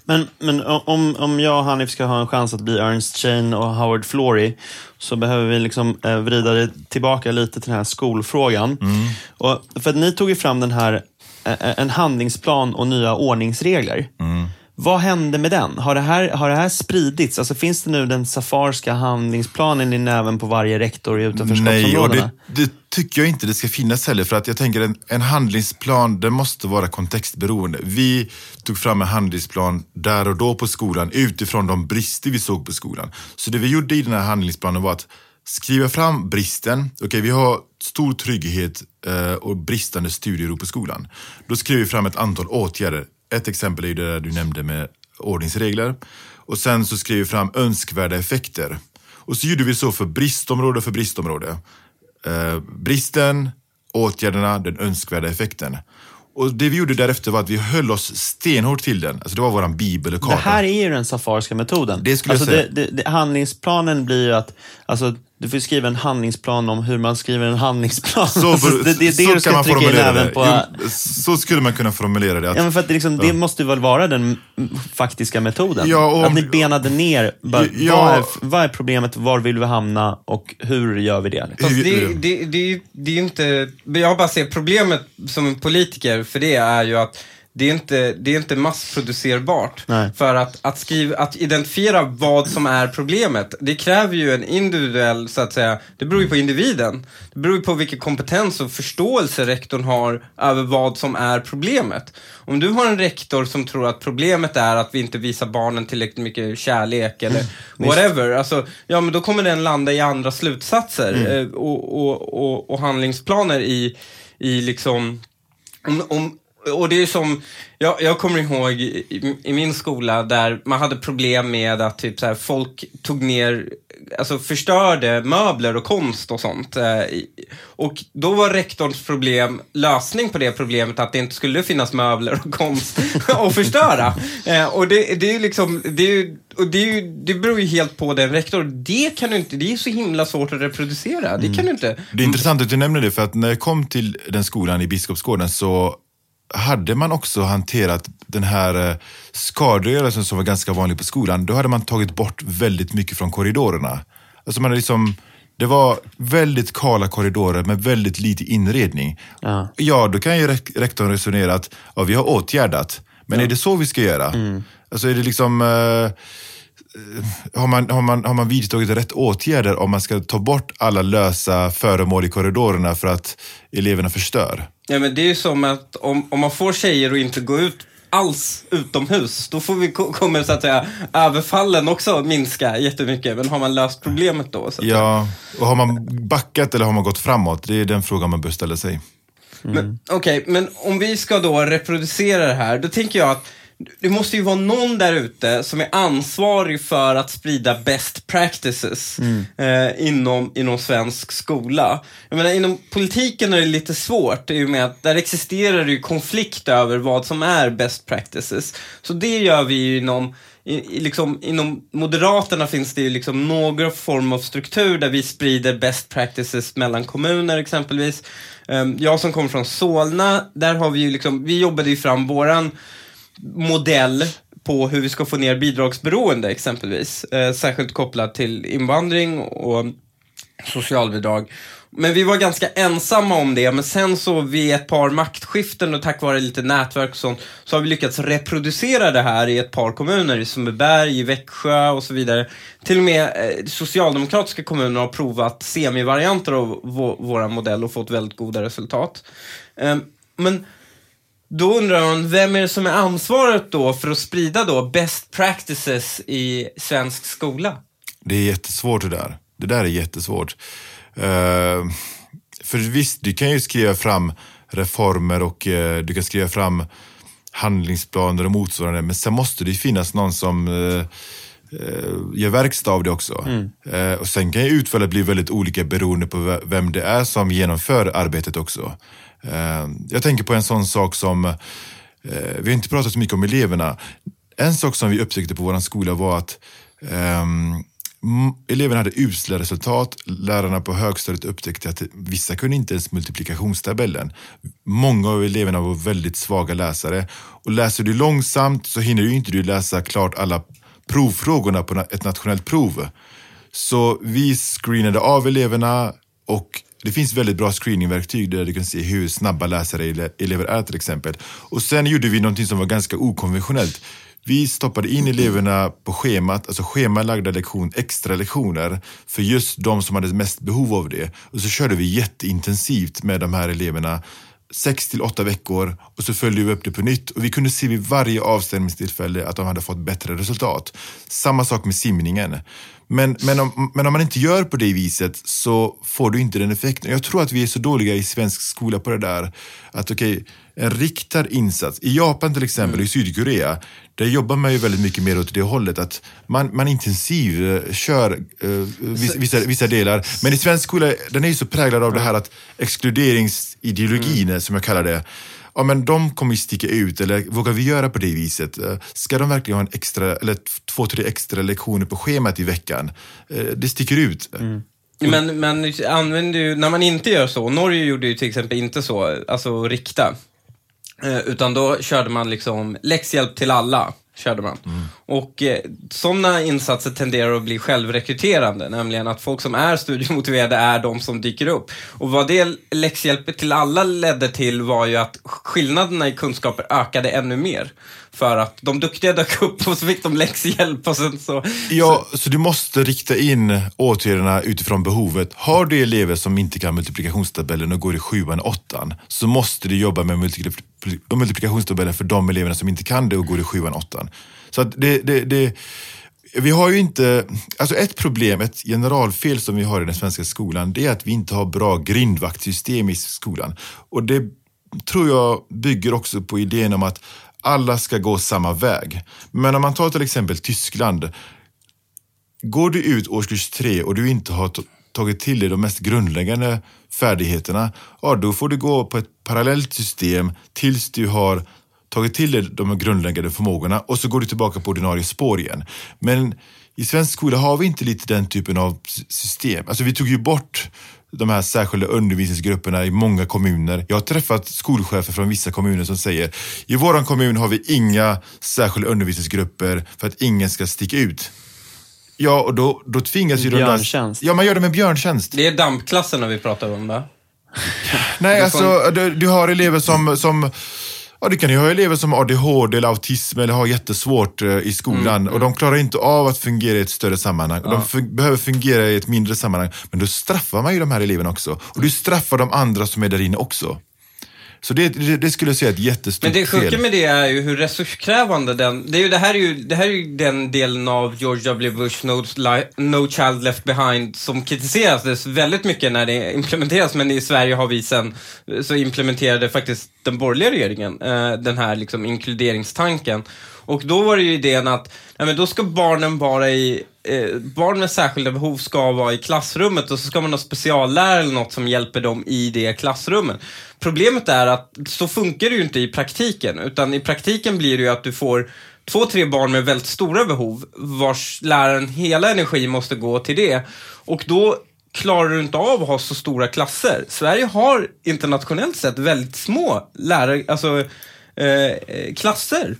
Men, men om, om jag och Hanif ska ha en chans att bli Ernst Chain och Howard Florey så behöver vi liksom eh, vrida det tillbaka lite till den här skolfrågan. Mm. Och, för att ni tog ju fram den här, eh, en handlingsplan och nya ordningsregler. Mm. Vad hände med den? Har det, här, har det här spridits? Alltså, finns det nu den safarska handlingsplanen i näven på varje rektor i utanförskapsområdena? Nej, och det, det, tycker jag inte det ska finnas heller. För att jag tänker en, en handlingsplan, den måste vara kontextberoende. Vi tog fram en handlingsplan där och då på skolan utifrån de brister vi såg på skolan. Så det vi gjorde i den här handlingsplanen var att skriva fram bristen. Okej, okay, vi har stor trygghet eh, och bristande studiero på skolan. Då skrev vi fram ett antal åtgärder ett exempel är ju det där du nämnde med ordningsregler. Och sen så skrev vi fram önskvärda effekter. Och så gjorde vi så för bristområde för bristområde. Eh, bristen, åtgärderna, den önskvärda effekten. Och det vi gjorde därefter var att vi höll oss stenhårt till den. Alltså det var våran bibel och karta. Det här är ju den safariska metoden. Det skulle jag alltså säga. Det, det, det, handlingsplanen blir ju att, alltså, du får skriva en handlingsplan om hur man skriver en handlingsplan. Så, Alltså, det, det är det så du ska kan man trycka in formulera även det. på... Jo, så skulle man kunna formulera det. Att, Ja, men för att det, liksom, det måste väl vara den faktiska metoden? Ja, och att om- ni benade ner, bara, Ja. vad, är, vad är problemet, var vill vi hamna och hur gör vi det? Liksom? Fast det, det, det, är ju- det är ju inte, jag bara ser problemet som en politiker för det är ju att det är inte, det är inte massproducerbart. Nej. För att, att, skriva, att identifiera vad som är problemet, det kräver ju en individuell, så att säga, det beror ju på individen. Det beror ju på vilken kompetens och förståelse rektorn har över vad som är problemet. Om du har en rektor som tror att problemet är att vi inte visar barnen tillräckligt mycket kärlek eller whatever, alltså, ja men då kommer den landa i andra slutsatser eh, och, och, och, och handlingsplaner i, i liksom om, om, och det är som, jag, jag kommer ihåg i, i min skola där man hade problem med att typ så här, folk tog ner, alltså förstörde möbler och konst och sånt. Eh, och då var rektorns problem, lösning på det problemet att det inte skulle finnas möbler och konst att förstöra. Eh, och det, det är ju liksom, det, är ju, och det, är ju, det beror ju helt på den rektor. Det kan du inte, det är så himla svårt att reproducera. Det kan du inte. Det är intressant att du nämner det, för att när jag kom till den skolan i Biskopsgården så hade man också hanterat den här eh, skadegörelsen som var ganska vanlig på skolan. Då hade man tagit bort väldigt mycket från korridorerna. Alltså man hade liksom, det var väldigt kala korridorer med väldigt lite inredning. Ja. Ja, då kan ju rek- rektorn resonera att ja, vi har åtgärdat, men är det så vi ska göra? Alltså är det liksom... eh, har man, har, man, har man vidtagit rätt åtgärder om man ska ta bort alla lösa föremål i korridorerna för att eleverna förstör? Ja, men det är ju som att om, om man får tjejer att inte gå ut alls utomhus, då får vi, ko- kommer så att säga överfallen också minska jättemycket. Men har man löst problemet då? Ja, och har man backat eller har man gått framåt? Det är den frågan man bör ställa sig. Men, Okej, men om vi ska då reproducera det här, då tänker jag att det måste ju vara någon där ute som är ansvarig för att sprida best practices eh, inom, inom svensk skola. Jag menar, inom politiken är det lite svårt i och med att där existerar det ju konflikt över vad som är best practices. Så det gör vi ju inom i, liksom, inom Moderaterna finns det ju liksom någon form av struktur där vi sprider best practices mellan kommuner exempelvis. Ehm, jag som kommer från Solna, där har vi ju liksom, vi jobbade ju fram våran modell på hur vi ska få ner bidragsberoende exempelvis. Eh, särskilt kopplat till invandring och socialbidrag. Men vi var ganska ensamma om det, men sen så vid ett par maktskiften och tack vare lite nätverk och sånt, så har vi lyckats reproducera det här i ett par kommuner, i Sundbyberg, i Växjö och så vidare. Till och med eh, socialdemokratiska kommuner har provat semivarianter av vår modell och fått väldigt goda resultat. Eh, men då undrar man, vem är det som är ansvaret då för att sprida då best practices i svensk skola? Det är jättesvårt det där. Det där är jättesvårt. Eh, för visst, du kan ju skriva fram reformer och eh, du kan skriva fram handlingsplaner och motsvarande, men sen måste det ju finnas någon som eh, gör verkstad av det också. Eh, och sen kan ju utfallet bli väldigt olika beroende på ve- vem det är som genomför arbetet också. Eh, jag tänker på en sån sak som, eh, vi har inte pratat så mycket om eleverna. En sak som vi upptäckte på vår skola var att ehm, Eleverna hade usla resultat. Lärarna på högstadiet upptäckte att vissa kunde inte ens multiplikationstabellen. Många av eleverna var väldigt svaga läsare. Och läser du långsamt så hinner du inte du läsa klart alla provfrågorna på ett nationellt prov. Så vi screenade av eleverna och det finns väldigt bra screeningverktyg där du kan se hur snabba läsare elever är till exempel. Och sen gjorde vi någonting som var ganska okonventionellt. Vi stoppade in eleverna på schemat, alltså schemalagda lektion, extra lektioner för just de som hade mest behov av det. Och så körde vi jätteintensivt med de här eleverna sex till åtta veckor och så följde vi upp det på nytt och vi kunde se vid varje avstämningstillfälle att de hade fått bättre resultat. Samma sak med simningen. Men, men, om, men om man inte gör på det viset så får du inte den effekten. Jag tror att vi är så dåliga i svensk skola på det där. Att okej, en riktad insats. I Japan till exempel, och i Sydkorea, där jobbar man ju väldigt mycket mer åt det hållet. Att man, man intensiv eh, kör eh, vissa, vissa, vissa delar. Men i svensk skola, den är ju så präglad av det här att exkluderingsideologin, som jag kallar det. ja men de kommer ju sticka ut eller vågar vi göra på det viset? Eh, Ska de verkligen ha en extra, eller två, tre extra lektioner på schemat i veckan? Eh, Det sticker ut. Men, men använder ju, när man inte gör så, Norge gjorde ju till exempel inte så, alltså rikta. Eh, utan då körde man liksom läxhjälp till alla. Körde man. Och eh, sådana insatser tenderar att bli självrekryterande, nämligen att folk som är studiemotiverade är de som dyker upp. Och vad det läxhjälp till alla ledde till var ju att skillnaderna i kunskaper ökade ännu mer. För att de duktiga dök upp och så fick de läxhjälp och sen så... Ja, så du måste rikta in åtgärderna utifrån behovet. Har du elever som inte kan multiplikationstabellen och går i sjuan åttan så måste du jobba med multiplikationstabellen för de eleverna som inte kan det och går i sjuan åttan. Så att det, det, det, vi har ju inte, alltså ett problem, ett generalfel som vi har i den svenska skolan, det är att vi inte har bra grindvaktsystem i skolan. Och det tror jag bygger också på idén om att alla ska gå samma väg. Men om man tar till exempel Tyskland, Går du ut årskurs tre och du inte har tagit till dig de mest grundläggande färdigheterna, ja, då får du gå på ett parallellt system tills du har tagit till dig de grundläggande förmågorna och så går du tillbaka på ordinarie spår igen. Men i svensk skola har vi inte lite den typen av system. Alltså vi tog ju bort de här särskilda undervisningsgrupperna i många kommuner. Jag har träffat skolchefer från vissa kommuner som säger i våran kommun har vi inga särskilda undervisningsgrupper för att ingen ska sticka ut. Ja, och då, då tvingas ju de där... Björntjänst. Ja, man gör det med björntjänst. Det är dampklasserna vi pratar om va? Nej, Du får alltså du, du har elever som, som Ja, du kan ju ha elever som har ADHD eller autism eller har jättesvårt eh, i skolan och de klarar inte av att fungera i ett större sammanhang. Och De fun- behöver fungera i ett mindre sammanhang. Men då straffar man ju de här eleverna också. Och du straffar de andra som är där inne också. Så det, det, det skulle jag säga är ett jättestort Men det sjuka fel. med det är ju hur resurskrävande den... Det, är ju, det, här är ju, det här är ju den delen av George W. Bush no, no Child Left Behind som kritiserades väldigt mycket när det implementeras. Men i Sverige har vi sen, så implementerade faktiskt den borgerliga regeringen eh, den här liksom inkluderingstanken. Och då var det ju idén att nej, men då ska barnen vara i eh, barn med särskilda behov ska vara i klassrummet och så ska man ha speciallärare eller något som hjälper dem i det klassrummet. Problemet är att så funkar det ju inte i praktiken, utan i praktiken blir det ju att du får två, tre barn med väldigt stora behov vars läraren hela energi måste gå till det. Och då klarar du inte av att ha så stora klasser. Sverige har internationellt sett väldigt små lärare, alltså, eh, eh klasser.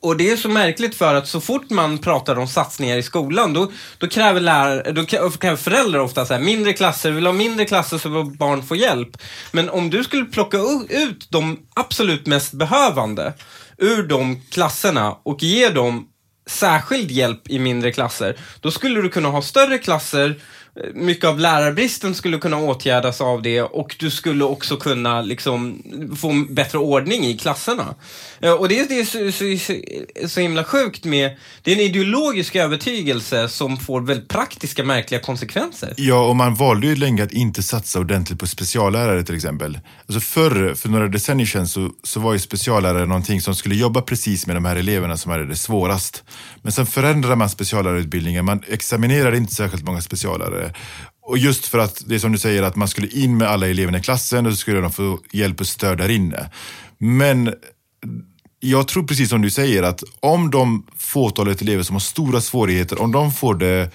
Och det är så märkligt för att så fort man pratar om satsningar i skolan, då, då kräver lärare, då kräver föräldrar ofta så här, mindre klasser, vill ha mindre klasser så att barn får hjälp. Men om du skulle plocka ut de absolut mest behövande ur de klasserna och ge dem särskild hjälp i mindre klasser, då skulle du kunna ha större klasser, mycket av lärarbristen skulle kunna åtgärdas av det och du skulle också kunna liksom få bättre ordning i klasserna. Eh, och det, är- det är så, så, så, så himla sjukt med, det är en ideologisk övertygelse som får väldigt praktiska märkliga konsekvenser. Ja, och man valde ju länge att inte satsa ordentligt på speciallärare till exempel. Alltså förr, för några decennier sedan, så, så var ju speciallärare någonting som skulle jobba precis med de här eleverna som hade det svårast. Men sen förändrade man speciallärarutbildningen. Man examinerade inte särskilt många speciallärare. Och just för att, det är som du säger, att man skulle in med alla eleverna i klassen och så skulle de få hjälp och stöd där inne. Men jag tror precis som du säger att om de fåtalet elever som har stora svårigheter, om de får det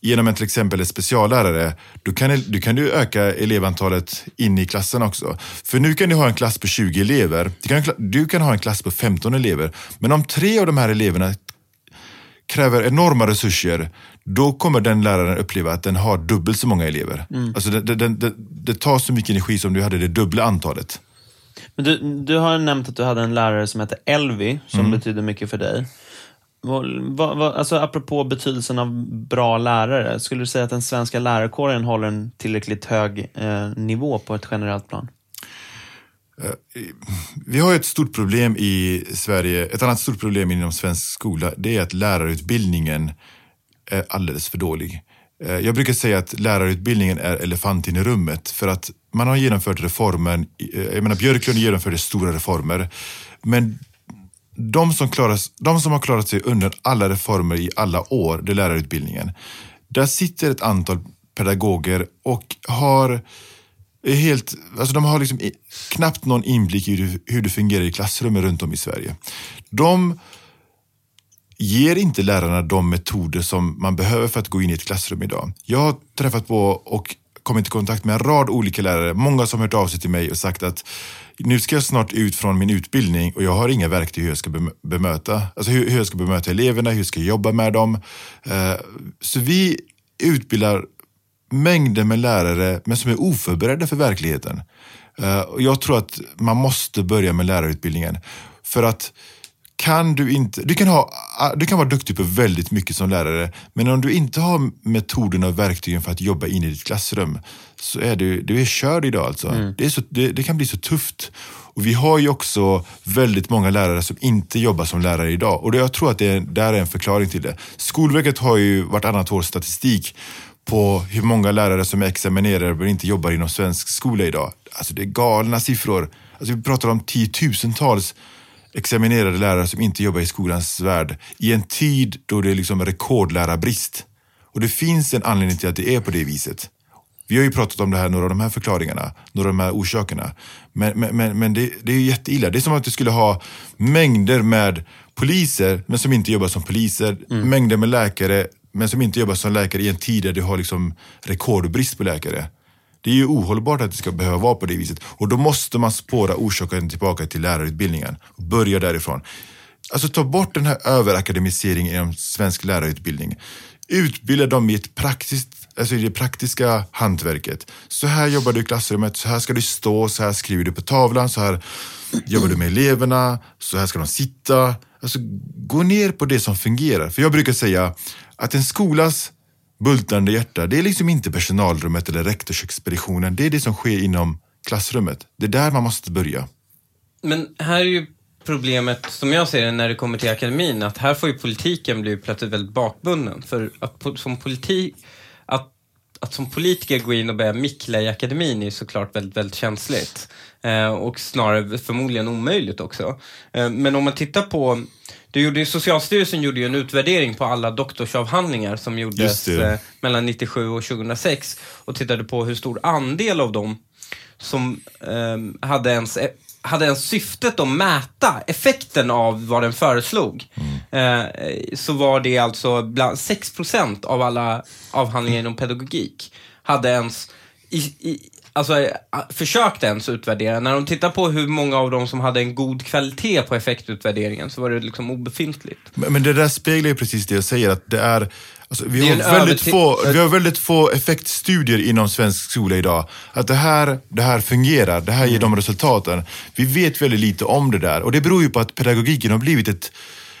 genom en till exempel en speciallärare, då kan, du kan du öka elevantalet in i klassen också. För nu kan du ha en klass på 20 elever, du kan, du kan ha en klass på 15 elever, men om tre av de här eleverna kräver enorma resurser, då kommer den läraren uppleva att den har dubbelt så många elever. Alltså det, det, det, det tar så mycket energi som du hade det dubbla antalet. Men du, du har nämnt att du hade en lärare som hette Elvi, som betyder mycket för dig. Vad, vad- alltså, apropå betydelsen av bra lärare, skulle du säga att den svenska lärarkåren håller en tillräckligt hög eh, nivå på ett generellt plan? Eh, vi har ett stort problem i Sverige, ett annat stort problem inom svensk skola, det är att lärarutbildningen är alldeles för dålig. Eh, jag brukar säga att lärarutbildningen är elefanten i rummet för att man har genomfört reformen, eh, jag menar Björklund genomförde stora reformer, men de som, klaras, de som har klarat sig under alla reformer i alla år, det är lärarutbildningen. Där sitter ett antal pedagoger och har är helt, alltså de har liksom knappt någon inblick i hur, det fungerar i klassrummen runt om i Sverige. De ger inte lärarna de metoder som man behöver för att gå in i ett klassrum idag. Jag har träffat på och kommit i kontakt med en rad olika lärare, många som har hört av sig till mig och sagt att nu ska jag snart ut från min utbildning och jag har inga verktyg hur jag ska bemöta, alltså hur, jag ska bemöta eleverna, hur jag ska jobba med dem. Eh, så vi utbildar mängder med lärare men som är oförberedda för verkligheten. Eh, Jag tror att man måste börja med lärarutbildningen. För att kan du inte, du kan, ha, du kan vara duktig på väldigt mycket som lärare, men om du inte har metoderna och verktygen för att jobba in i ditt klassrum så är du, du är körd idag alltså. Det, är så, det, det kan bli så tufft. Och vi har ju också väldigt många lärare som inte jobbar som lärare idag och det, jag tror att det är, där är en förklaring till det. Skolverket har ju vartannat år statistik på hur många lärare som är examinerade men inte jobbar inom svensk skola idag. Alltså det är galna siffror. Alltså vi pratar om tiotusentals examinerade lärare som inte jobbar i skolans värld i en tid då det är liksom rekordlärarbrist. Och det finns en anledning till att det är på det viset. Vi har ju pratat om det här, några av de här förklaringarna, några av de här orsakerna. Men, men, men, det, det är ju jätteilla. Det är som att du skulle ha mängder med poliser, men som inte jobbar som poliser. Mängder med läkare, men som inte jobbar som läkare i en tid där du har liksom rekordbrist på läkare. Det är ju ohållbart att det ska behöva vara på det viset. Och då måste man spåra orsaken tillbaka till lärarutbildningen. Och börja därifrån. Alltså ta bort den här överakademiseringen inom svensk lärarutbildning. Utbilda dem i, ett praktiskt, alltså i det praktiska hantverket. Så här jobbar du i klassrummet, så här ska du stå, så här skriver du på tavlan, så här jobbar du med eleverna, så här ska de sitta. Alltså gå ner på det som fungerar. För jag brukar säga att en skolas bultande hjärta, det är liksom inte personalrummet eller rektorsexpeditionen. Det är det som sker inom klassrummet. Det är där man måste börja. Men här är ju problemet, som jag ser det, när det kommer till akademin, att här får ju politiken bli plötsligt väldigt bakbunden. För att som politik, att, att som politiker gå in och börja mickla i akademin är såklart väldigt, väldigt känsligt. Eh, och snarare förmodligen omöjligt också. Eh, men om man tittar på det gjorde, Socialstyrelsen gjorde ju en utvärdering på alla doktorsavhandlingar som gjordes eh, mellan 97 och 2006 och tittade på hur stor andel av dem som ehm, hade, ens, hade ens syftet att mäta effekten av vad den föreslog. Eh, så var det alltså bland 6% av alla avhandlingar inom pedagogik hade ens i, i, alltså, eh, försökt ens utvärdera. När de tittar på hur många av dem som hade en god kvalitet på effektutvärderingen så var det liksom obefintligt. Men, men det där speglar ju precis det jag säger, att det är Alltså, vi, har väldigt få, vi har väldigt få effektstudier inom svensk skola idag. Att det här, det här fungerar, det här ger de resultaten. Vi vet väldigt lite om det där och det beror ju på att pedagogiken har blivit ett,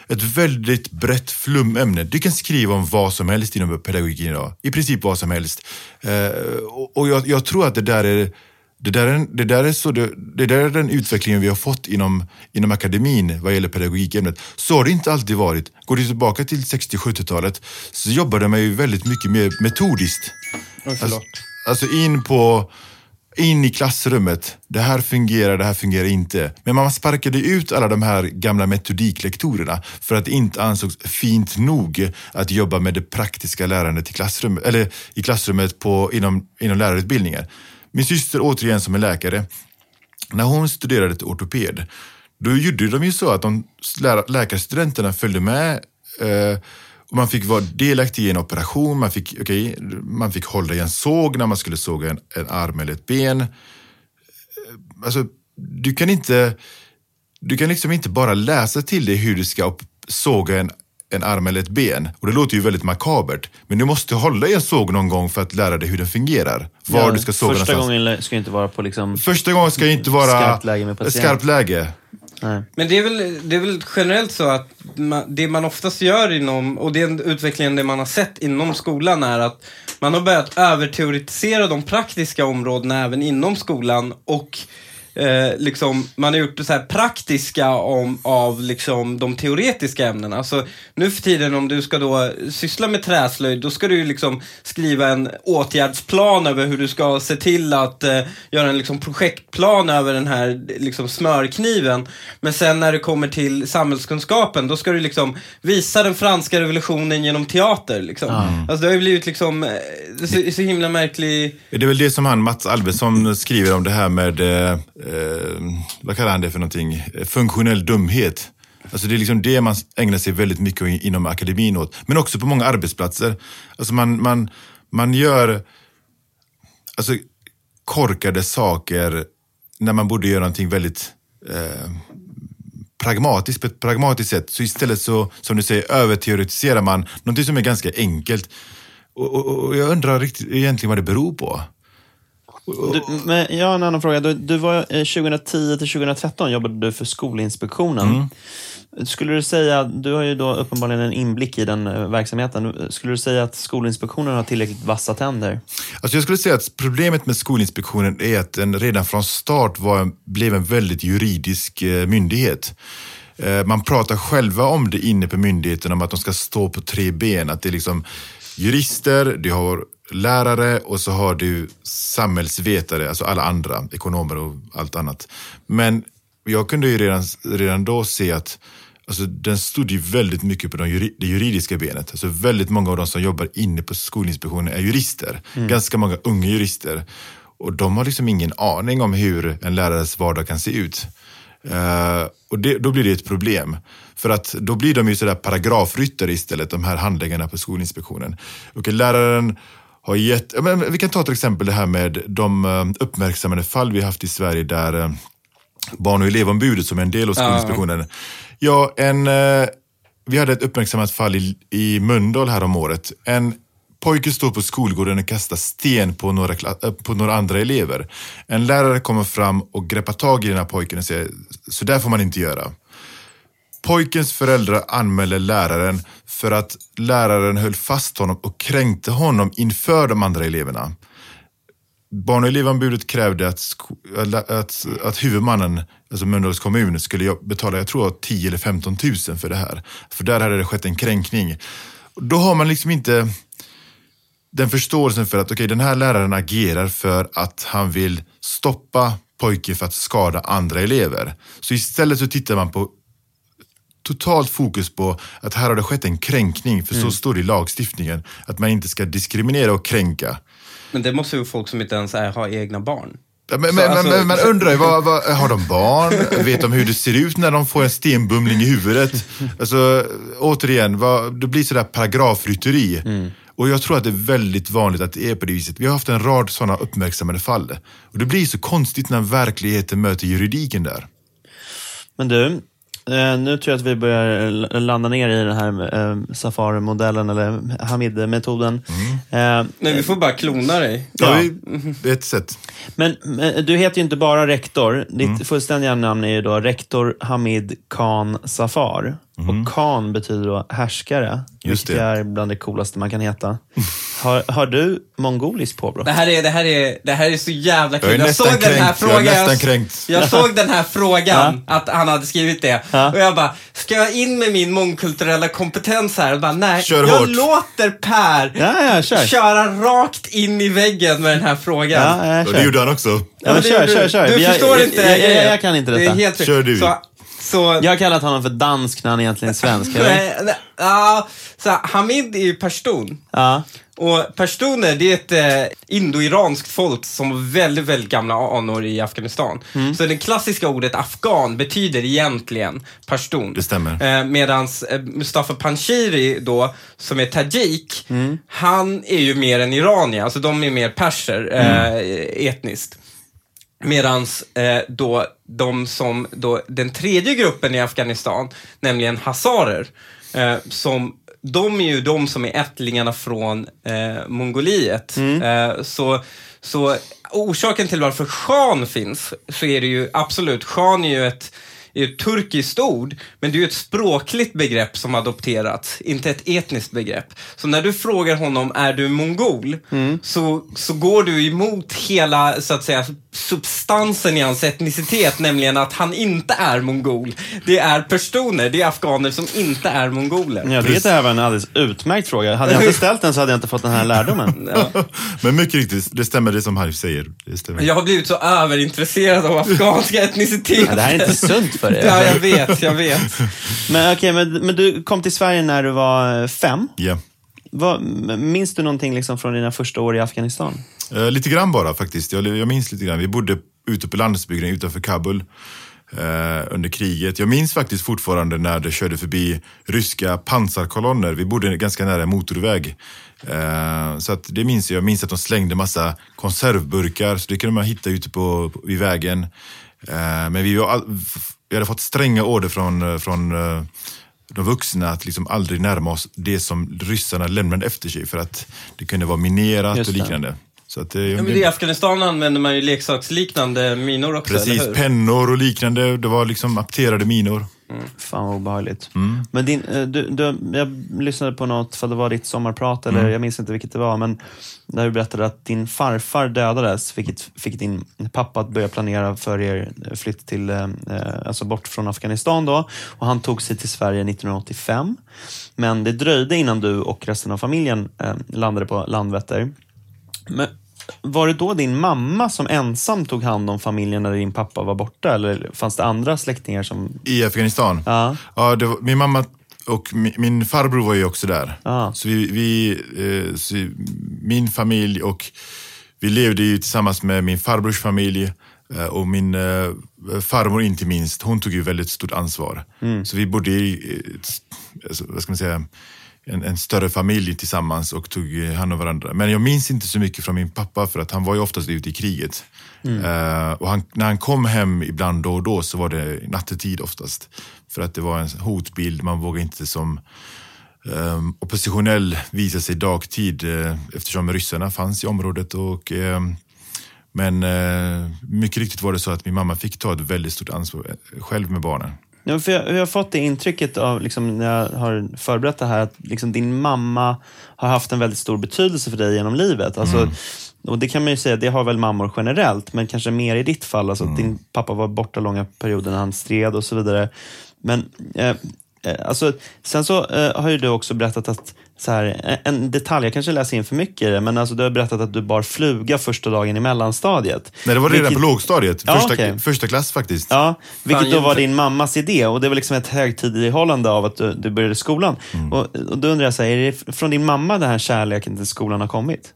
ett väldigt brett flumämne. Du kan skriva om vad som helst inom pedagogiken idag. I princip vad som helst. Eh, och jag, jag tror att det där är det där, är, det, där är så, det, det där är den utvecklingen vi har fått inom, inom akademin vad gäller pedagogikämnet. Så har det inte alltid varit. Går du tillbaka till 60-70-talet så jobbade man ju väldigt mycket mer metodiskt. Oj, förlåt. Alltså in på in i klassrummet. Det här fungerar, det här fungerar inte. Men man sparkade ut alla de här gamla metodiklektorerna för att det inte ansågs fint nog att jobba med det praktiska lärandet i klassrummet, eller i klassrummet på, inom, inom lärarutbildningen. Min syster, återigen som är läkare, när hon studerade till ortoped, då gjorde de ju så att de lä- läkarstudenterna följde med eh, och man fick vara delaktig i en operation, man fick, okay, man fick hålla i en såg när man skulle såga en, en arm eller ett ben. Eh, Alltså, du kan inte, du kan liksom inte bara läsa till dig hur du ska såga en, en arm eller ett ben. Och det låter ju väldigt makabert. Men du måste hålla i en såg någon gång för att lära dig hur den fungerar. Var Ja, du ska såga Första någonstans. gången ska inte vara på liksom... Första gången ska inte vara Skarpt läge med patient. skarpt läge. Nej. Men det är, väl, det är väl generellt så att man, det man oftast gör inom, och det är utvecklingen det man har sett inom skolan är att man har börjat överteoretisera de praktiska områdena även inom skolan och eh, liksom, man har gjort det så här praktiska om, av liksom, de teoretiska ämnena. Så nu för tiden om du ska då syssla med träslöjd, då ska du ju liksom skriva en åtgärdsplan över hur du ska se till att eh, göra en liksom, projektplan över den här liksom, smörkniven. Men sen när det kommer till samhällskunskapen, då ska du liksom visa den franska revolutionen genom teater. Liksom. Alltså det har ju blivit liksom, eh, så, så himla märklig... Det är väl det som han Mats Alvesson skriver om det här med, eh, eh, vad kallar han det för någonting, funktionell dumhet. Alltså det är liksom det man ägnar sig väldigt mycket inom akademin åt. Men också på många arbetsplatser. Alltså man, man, man gör alltså, korkade saker när man borde göra någonting väldigt eh, pragmatiskt, på ett pragmatiskt sätt. Så istället så, som du säger, överteoretiserar man någonting som är ganska enkelt. Och, och, och jag undrar riktigt egentligen vad det beror på. Du, men jag har en annan fråga. Du, du var, eh, 2010 till 2013 jobbade du för Skolinspektionen. Skulle du säga, du har ju då uppenbarligen en inblick i den eh, verksamheten. Skulle du säga att Skolinspektionen har tillräckligt vassa tänder? Alltså jag skulle säga att problemet med Skolinspektionen är att den redan från start var, blev en väldigt juridisk eh, myndighet. Eh, Man pratar själva om det inne på myndigheten, om att de ska stå på tre ben. Att det är liksom jurister, du har lärare och så har du samhällsvetare, alltså alla andra, ekonomer och allt annat. Men jag kunde ju redan, redan då se att Alltså, den stod ju väldigt mycket på de det juridiska benet. Alltså, väldigt många av de som jobbar inne på Skolinspektionen är jurister. Ganska många unga jurister. Och de har liksom ingen aning om hur en lärares vardag kan se ut. Eh, och det, då blir det ett problem. För att då blir de ju sådär paragrafryttare istället, de här handläggarna på Skolinspektionen. Och läraren har gett, men vi kan ta till exempel det här med de eh, uppmärksammade fall vi haft i Sverige där eh, barn och elevombudet som är en del av Skolinspektionen. Ja, en, eh, vi hade ett uppmärksammat fall i, i Mölndal här om året. En pojke står på skolgården och kastar sten på några, på några andra elever. En lärare kommer fram och greppar tag i den här pojken och säger, så där får man inte göra. Pojkens föräldrar anmäler läraren för att läraren höll fast honom och kränkte honom inför de andra eleverna. Barn och elevombudet krävde att, att, att huvudmannen, alltså Mölndals kommun, skulle betala, jag tror 10 eller 15 000 för det här. För där hade det skett en kränkning. Då har man liksom inte den förståelsen för att okej, den här läraren agerar för att han vill stoppa pojken för att skada andra elever. Så istället så tittar man på totalt fokus på att här har det skett en kränkning, för så står det i lagstiftningen, att man inte ska diskriminera och kränka. Men det måste ju folk som inte ens är, har egna barn. Men, men, alltså- men man undrar ju, vad, vad, har de barn? Vet de hur det ser ut när de får en stenbumling i huvudet? Alltså, återigen, vad, det blir sådär paragrafrytteri. Och jag tror att det är väldigt vanligt att det är på det viset. Vi har haft en rad sådana uppmärksammade fall. Och det blir så konstigt när verkligheten möter juridiken där. Men du, eh, nu tror jag att vi börjar landa ner i den här eh, Safari-modellen eller Hamid-metoden. Eh, Nej, vi får bara klona dig. Ja, Ja. ett sätt. Men, du heter ju inte bara rektor. Ditt fullständiga namn är ju då rektor Hamid Khan Safar. Och Khan betyder då härskare, Just vilket det. är bland det coolaste man kan heta. Har, har du mongoliskt påbrå? Det här är, det här är, det här är så jävla kul. Jag nästan såg den här kränkt. Jag är frågan. nästan kränkt. jag såg den här frågan, att han hade skrivit det. Ja. Och jag bara, ska jag in med min mångkulturella kompetens här? Och bara, nej, Kör jag hårt. låter Per Ja, ja, kör. köra rakt in i väggen med den här frågan. Ja, ja, det gjorde han också. Ja, men det kör, kör, du. kör. Du Jag- förstår jag- inte jag- jag- jag kan inte Det detta. är helt Kör du. Så, så, Jag har kallat honom för dansk när han egentligen är svensk, eller? nej, nej, ja, så Hamid är ju pashtun. Ja. Och pashtuner, det är ett eh, indo-iranskt folk som har väldigt, väldigt gamla anor i Afghanistan. Mm. Så det klassiska ordet afghan betyder egentligen pashtun. Det stämmer. Eh, medans eh, Mustafa Panshiri då, som är tajik, Mm. han är ju mer en iranier, alltså de är mer perser eh, Mm. etniskt. Medans eh, då de som, då, den tredje gruppen i Afghanistan, nämligen hazarer, eh, som de är ju de som är ättlingarna från eh, Mongoliet. Eh, så, så orsaken till varför shan finns, så är det ju absolut, shan är ju ett är ett turkiskt ord, men det är ju ett språkligt begrepp som adopterats, inte ett etniskt begrepp. Så när du frågar honom, är du mongol? Så, så går du emot hela, så att säga, substansen i hans etnicitet, nämligen att han inte är mongol. Det är personer, det är afghaner som inte är mongoler. Ja, det är även en alldeles utmärkt fråga. Hade jag inte ställt den så hade jag inte fått den här lärdomen. Ja. Men mycket riktigt, det stämmer det som Harry säger. Det stämmer. Jag har blivit så överintresserad av afghanska etniciteter. Ja, det här är inte sunt för dig. Ja, jag vet, jag vet. Men, okej, men, men du kom till Sverige när du var eh, fem. Ja. Vad, minns du någonting liksom från dina första år i Afghanistan? Eh, lite grann bara faktiskt. Jag, jag minns lite grann. Vi bodde ute på landsbygden utanför Kabul eh, under kriget. Jag minns faktiskt fortfarande när det körde förbi ryska pansarkolonner. Vi bodde ganska nära en motorväg. Eh, så att det minns jag. Jag minns att de slängde massa konservburkar, så det kunde man hitta ute på, vid vägen. Men vi, var all, vi hade fått stränga order från, eh, från eh, de vuxna att liksom aldrig närma oss det som ryssarna lämnade efter sig för att det kunde vara minerat Just och det. liknande. Så att, eh, Ja, men I Afghanistan använder man ju leksaksliknande minor också, Precis, pennor och liknande. Det var liksom apterade minor. Fan vad obehagligt. Men din, du, du, jag lyssnade på något, för det var ditt sommarprat, eller jag minns inte vilket det var, men där du berättade att din farfar dödades, vilket fick din pappa att börja planera för er flytt till, eh, alltså bort från Afghanistan då. Och han tog sig till Sverige 1985. Men det dröjde innan du och resten av familjen eh, landade på Landvetter. Men var det då din mamma som ensam tog hand om familjen när din pappa var borta? Eller fanns det andra släktingar som... I Afghanistan? Ja. Ja, var, min mamma och min, farbror var ju också där. Ja. Så, vi, vi, eh, så min familj och vi levde ju tillsammans med min farbrors familj eh, och min eh, farmor inte minst. Hon tog ju väldigt stort ansvar. Så vi bodde i, alltså, vad ska man säga, en, en större familj tillsammans och tog eh, hand om varandra. Men jag minns inte så mycket från min pappa för att han var ju oftast ute i kriget. Eh, och han, när han kom hem ibland då och då så var det nattetid oftast. För att det var en hotbild, man vågade inte som um, oppositionell visa sig dagtid eh, eftersom ryssarna fanns i området. Och, ehm, men mycket riktigt var det så att min mamma fick ta ett väldigt stort ansvar själv med barnen. Ja, för jag, jag har fått det intrycket av, liksom, när jag har förberett det här, att liksom, din mamma har haft en väldigt stor betydelse för dig genom livet. Alltså, Och Det kan man ju säga, det har väl mammor generellt, men kanske mer i ditt fall. Alltså, att Din pappa var borta långa perioder när han stred och så vidare. Men eh, eh, alltså, sen så eh, har ju du också berättat att, så här, en- detalj, jag kanske läser in för mycket i det, men alltså, du har berättat att du bar fluga första dagen i mellanstadiet. Nej, det var redan Vilket- på lågstadiet. Ja, Första, okej. första klass faktiskt. Ja, vilket Fan, då var din mammas idé och det var liksom ett högtidlighållande av att du, du började skolan. Och, och då undrar jag, så här, är det från din mamma den här kärleken till skolan har kommit?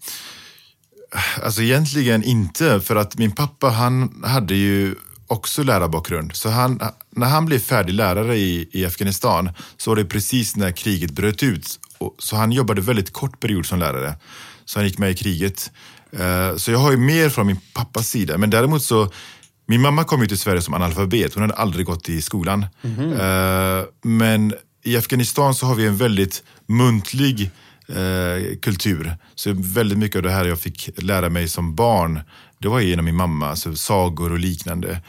Alltså egentligen inte, för att min pappa han hade ju också lärarbakgrund. Så han, när han blev färdig lärare i, i Afghanistan så var det precis när kriget bröt ut. Så han jobbade väldigt kort period som lärare. Så han gick med i kriget. Eh, så jag har ju mer från min pappas sida. Men däremot så, min mamma kom ju till Sverige som analfabet. Hon hade aldrig gått i skolan. Eh, men i Afghanistan så har vi en väldigt muntlig eh, kultur. Så väldigt mycket av det här jag fick lära mig som barn, det var genom min mamma, alltså sagor och liknande.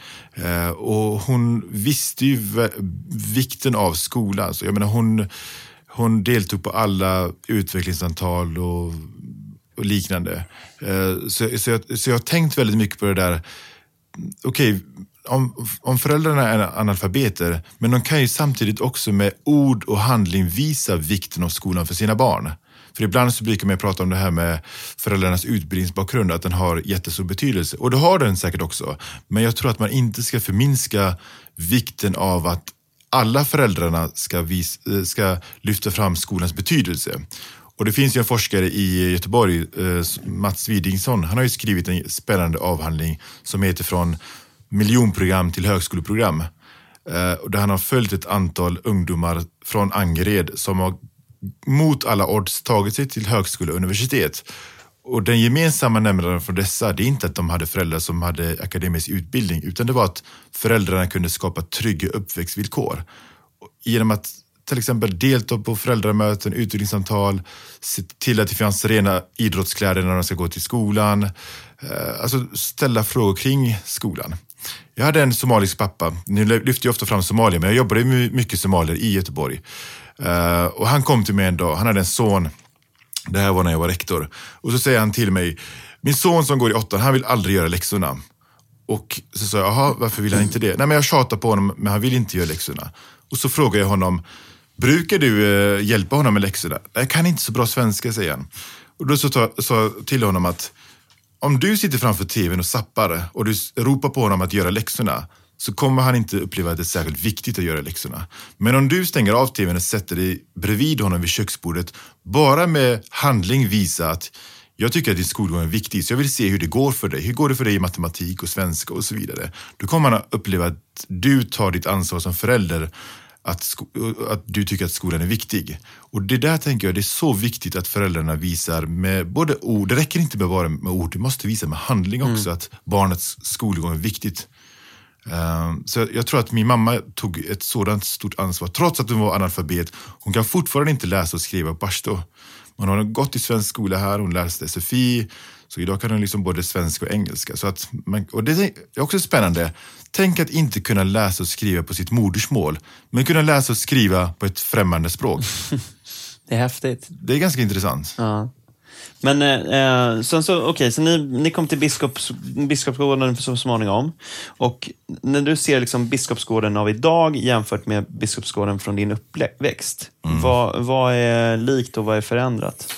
Och hon visste ju vikten av skolan. Så jag menar, hon, hon deltog på alla utvecklingssamtal och, och liknande. Eh, så, så, jag, så jag har tänkt väldigt mycket på det där okej, om, om föräldrarna är analfabeter, men de kan ju samtidigt också med ord och handling visa vikten av skolan för sina barn. För ibland så brukar man prata om det här med föräldrarnas utbildningsbakgrund, att den har jättestor betydelse. Och det har den säkert också. Men jag tror att man inte ska förminska vikten av att alla föräldrarna ska, vis, eh, ska lyfta fram skolans betydelse. Och det finns ju en forskare i Göteborg, eh, Mats Widingsson, han har ju skrivit en spännande avhandling som heter Från miljonprogram till högskoleprogram. Eh, där han har följt ett antal ungdomar från Angered som har mot alla odds tagit sig till högskola och universitet. Och den gemensamma nämnaren för dessa, det är inte att de hade föräldrar som hade akademisk utbildning, utan det var att föräldrarna kunde skapa trygga uppväxtvillkor. Genom att till exempel delta på föräldramöten, utbildningssamtal, se till att det finns rena idrottskläder när de ska gå till skolan. Eh, alltså ställa frågor kring skolan. Jag hade en somalisk pappa, nu lyfter jag ofta fram Somalia, men jag jobbade med mycket somalier i Göteborg. Eh, och han kom till mig en dag, han hade en son det här var när jag var rektor. Och så säger han till mig, min son som går i åttan, han vill aldrig göra läxorna. Och så sa jag, jaha, varför vill han inte det? Nej men jag tjatar på honom, men han vill inte göra läxorna. Och så frågar jag honom, brukar du eh, hjälpa honom med läxorna? Jag kan inte så bra svenska, säger han. Och då sa jag till honom att om du sitter framför tvn och zappar och du ropar på honom att göra läxorna så kommer han inte uppleva att det är särskilt viktigt att göra läxorna. Men om du stänger av tvn och sätter dig bredvid honom vid köksbordet, bara med handling visa att jag tycker att din skolgång är viktig, så jag vill se hur det går för dig. Hur går det för dig i matematik och svenska och så vidare. Då kommer han att uppleva att du tar ditt ansvar som förälder att, att du tycker att skolan är viktig. Och det där tänker jag, det är så viktigt att föräldrarna visar med både ord, det räcker inte med bara med ord, du måste visa med handling också att barnets skolgång är viktigt. Ehm, så jag, tror att min mamma tog ett sådant stort ansvar, trots att hon var analfabet. Hon kan fortfarande inte läsa och skriva pashto. Men hon har gått i svensk skola här, hon läste SFI, så idag kan hon liksom både svenska och engelska. Så att man, och det är också spännande. Tänk att inte kunna läsa och skriva på sitt modersmål, men kunna läsa och skriva på ett främmande språk. Det är häftigt. Det är ganska intressant. Ja. Men eh, sen så, okej, så ni, ni kom till Biskops, Biskopsgården så småningom. Och när du ser liksom Biskopsgården av idag jämfört med Biskopsgården från din uppväxt. Vad, vad är likt och vad är förändrat?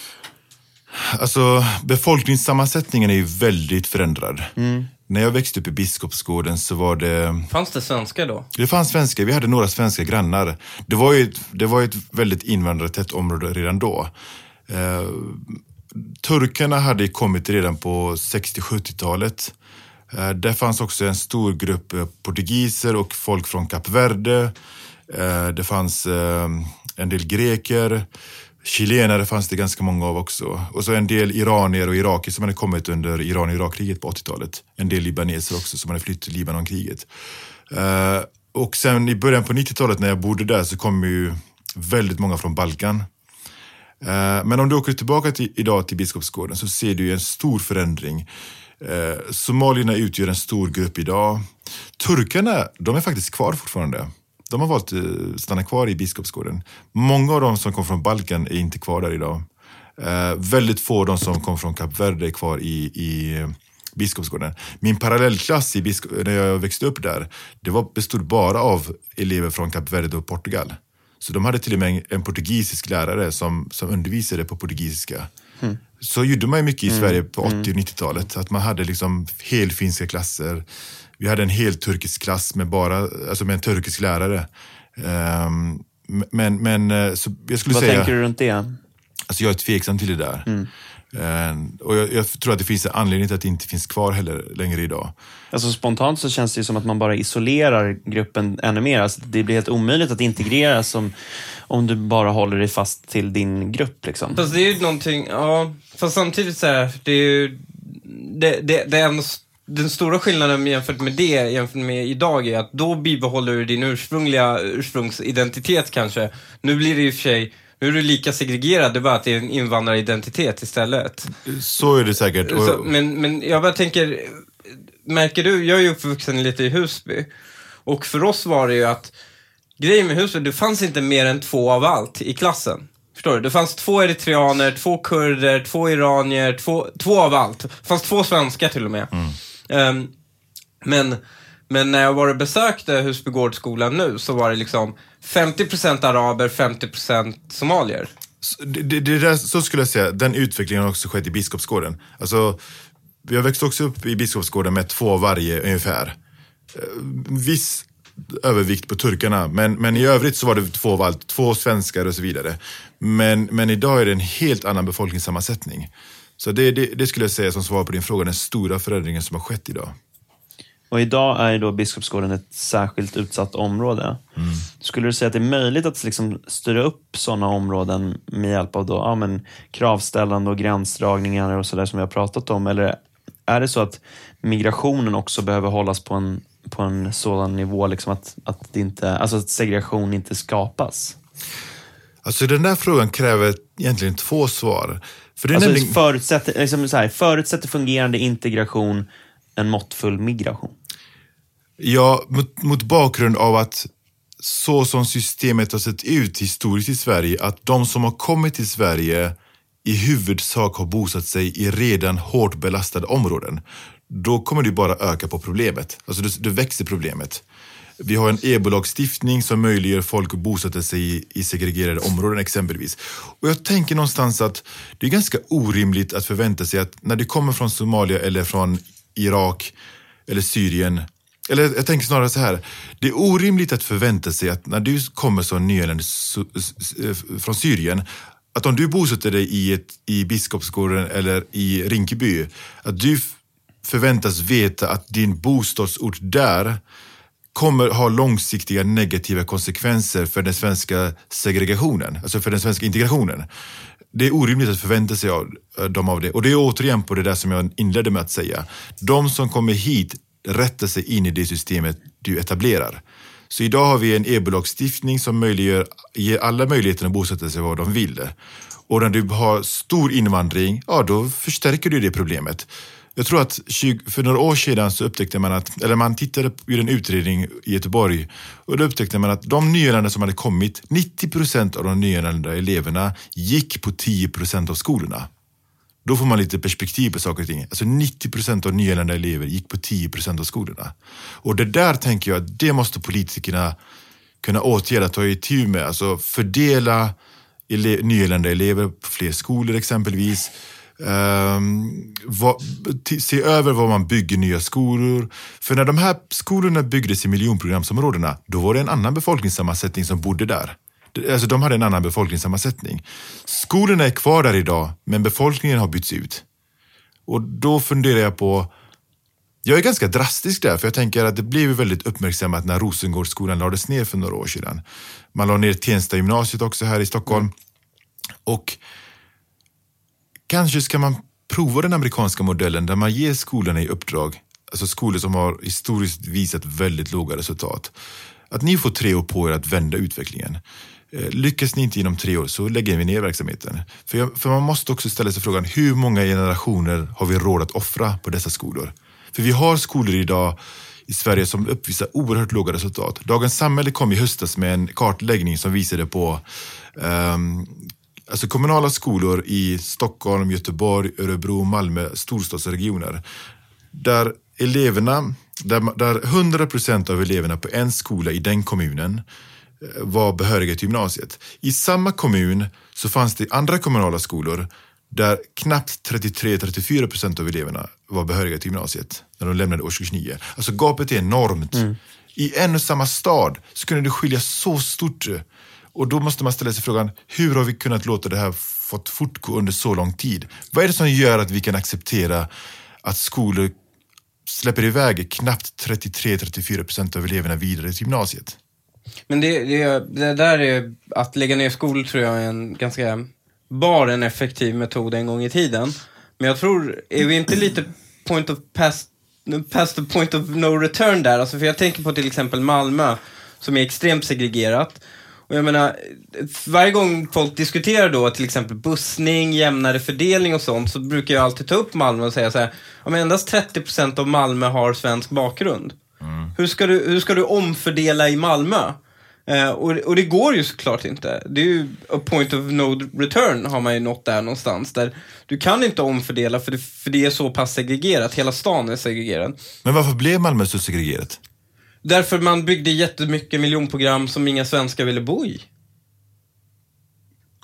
Alltså, befolkningssammansättningen är ju väldigt förändrad. När jag växte upp i Biskopsgården så var det Fanns det svenska då? Det fanns svenskar, vi hade några svenska grannar. Det var ju ett, det var ett väldigt invandrartätt område redan då. Turkarna hade kommit redan på 60-70-talet. Eh, där fanns också en stor grupp eh, portugiser och folk från Kap Verde. Eh, det fanns en del greker. Chilenare fanns det ganska många av också. Och så en del iranier och irakier som hade kommit under Iran-Irak-kriget på 80-talet. En del libaneser också som hade flytt till Libanonkriget. Eh, och sen i början på 90-talet när jag bodde där så kom ju väldigt många från Balkan. Eh, men om du åker tillbaka till, idag till Biskopsgården så ser du ju en stor förändring. Eh, somalierna utgör en stor grupp idag. Turkarna, de är faktiskt kvar fortfarande. De har valt att stanna kvar i Biskopsgården. Många av dem som kom från Balkan är inte kvar där idag. Eh, väldigt få av de som kom från Kap Verde är kvar i, i eh, Biskopsgården. Min parallellklass i när jag växte upp där, det var, bestod bara av elever från Kap Verde och Portugal. Så de hade till och med en, portugisisk lärare som, som undervisade på portugisiska. Så gjorde man ju mycket i Sverige på 80 och 90-talet. Att man hade liksom helfinska klasser. Vi hade en helt turkisk klass med bara, alltså med en turkisk lärare. Ehm, men, men eh, så jag skulle Vad säga... tänker du runt det? Alltså jag är tveksam till det där. Eh, och jag, jag tror att det finns en anledning till att det inte finns kvar heller längre idag. Alltså spontant så känns det ju som att man bara isolerar gruppen ännu mer. Alltså det blir helt omöjligt att integrera som, om du bara håller dig fast till din grupp. Liksom. Fast det är ju någonting, ja, fast samtidigt så här, det är ju, det, det, det är en, den stora skillnaden jämfört med det, jämfört med idag, är att då bibehåller du din ursprungliga ursprungsidentitet kanske. Nu blir det i och för sig, nu är du lika segregerad, det är bara att det är en invandraridentitet istället. Så är det säkert. Så, men, men jag bara tänker, märker du, jag är ju uppvuxen lite i Husby. Och för oss var det ju att, grejen med Husby, det fanns inte mer än två av allt i klassen. Förstår du? Det fanns två eritreaner, två kurder, två iranier, två, två av allt. Det fanns två svenskar till och med. Ehm, men, men när jag var och besökte Husbygårdsskolan nu så var det liksom 50% araber, 50% somalier. Så Det, det, det där, så skulle jag säga, den utvecklingen har också skett i Biskopsgården. Alltså, jag växte också upp i Biskopsgården med två av varje ungefär. Eh, viss övervikt på turkarna, men, men i övrigt så var det två av allt, två svenskar och så vidare. Men, men idag är det en helt annan befolkningssammansättning. Så det, det, det skulle jag säga som svar på din fråga, den stora förändringen som har skett idag. Och idag är då Biskopsgården ett särskilt utsatt område. Skulle du säga att det är möjligt att liksom styra upp sådana områden med hjälp av då, ja, men, kravställande och gränsdragningar och sådär som vi har pratat om? Eller är det så att migrationen också behöver hållas på en, på en sådan nivå liksom att, att, inte, alltså att segregation inte skapas? Alltså den där frågan kräver egentligen två svar. För det Alltså, nämligen... förutsätter, liksom så här, förutsätter fungerande integration en måttfull migration? Ja, mot, mot bakgrund av att så som systemet har sett ut historiskt i Sverige, att de som har kommit till Sverige i huvudsak har bosatt sig i redan hårt belastade områden, då kommer det bara öka på problemet. Alltså då växer problemet. Vi har en EBO-lagstiftning som möjliggör folk att bosätta sig i, i segregerade områden exempelvis. Och jag tänker någonstans att det är ganska orimligt att förvänta sig att när du kommer från Somalia eller från Irak eller Syrien eller jag tänker snarare så här. Det är orimligt att förvänta sig att när du kommer som nyanländ eh, från Syrien, att om du bosätter dig i, ett, i Biskopsgården eller i Rinkeby, att du förväntas veta att din bostadsort där kommer ha långsiktiga negativa konsekvenser för den svenska segregationen, alltså för den svenska integrationen. Det är orimligt att förvänta sig av eh, dem av det. Och det är återigen på det där som jag inledde med att säga. De som kommer hit rättar sig in i det systemet du etablerar. Så idag har vi en EBO-lagstiftning som möjliggör, ger alla möjligheten att bosätta sig var de vill. Och när du har stor invandring, ja då förstärker du det problemet. Jag tror att 20, för några år sedan så upptäckte man att, eller man tittade på en utredning i Göteborg och då upptäckte man att de nyanlända som hade kommit, 90 procent av de nyanlända eleverna gick på 10 procent av skolorna. Då får man lite perspektiv på saker och ting. Alltså 90 procent av nyanlända elever gick på 10 procent av skolorna. Och det där tänker jag att det måste politikerna kunna åtgärda, ta itu med. Alltså fördela ele nyanlända elever på fler skolor exempelvis. Um, vad, se över var man bygger nya skolor. För när de här skolorna byggdes i miljonprogramsområdena, då var det en annan befolkningssammansättning som bodde där. Alltså de hade en annan befolkningssammansättning. Skolorna är kvar där idag, men befolkningen har bytts ut. Och då funderar jag på, jag är ganska drastisk där, för jag tänker att det blev väldigt uppmärksammat när Rosengårdsskolan lades ner för några år sedan. Man la ner Tensta gymnasiet också här i Stockholm. Och kanske ska man prova den amerikanska modellen där man ger skolorna i uppdrag, alltså skolor som har historiskt visat väldigt låga resultat, att ni får tre år på er att vända utvecklingen. Eh, lyckas ni inte inom tre år så lägger vi ner verksamheten. För, jag, för man måste också ställa sig frågan, hur många generationer har vi råd att offra på dessa skolor? För vi har skolor idag i Sverige som uppvisar oerhört låga resultat. Dagens Samhälle kom i höstas med en kartläggning som visade på um, alltså kommunala skolor i Stockholm, Göteborg, Örebro, Malmö, storstadsregioner. Där eleverna, där, där 100% av eleverna på en skola i den kommunen eh, var behöriga till gymnasiet. I samma kommun så fanns det andra kommunala skolor där knappt 33-34% av eleverna var behöriga till gymnasiet när de lämnade årskurs 9. Alltså gapet är enormt. Mm. I en och samma stad så kunde det skilja så stort. Och då måste man ställa sig frågan, hur har vi kunnat låta det här fått fortgå under så lång tid? Vad är det som gör att vi kan acceptera att skolor släpper iväg knappt 33-34 procent av eleverna vidare till gymnasiet? Men det, det, det där är, att lägga ner skolor tror jag är en ganska, var en effektiv metod en gång i tiden. Men jag tror, är vi inte lite point of past, past the point of no return där? Alltså för jag tänker på till exempel Malmö, som är extremt segregerat. Och jag menar, varje gång folk diskuterar då till exempel bussning, jämnare fördelning och sånt så brukar jag alltid ta upp Malmö och säga så här, om endast 30% av Malmö har svensk bakgrund. Mm. Hur, ska du, hur ska du omfördela i Malmö? Eh, och, och det går ju såklart inte. Det är ju a point of no return har man ju nått där någonstans. Där du kan inte omfördela för det, för det är så pass segregerat. Hela stan är segregerad. Men varför blev Malmö så segregerat? Därför man byggde jättemycket miljonprogram som inga svenskar ville bo i.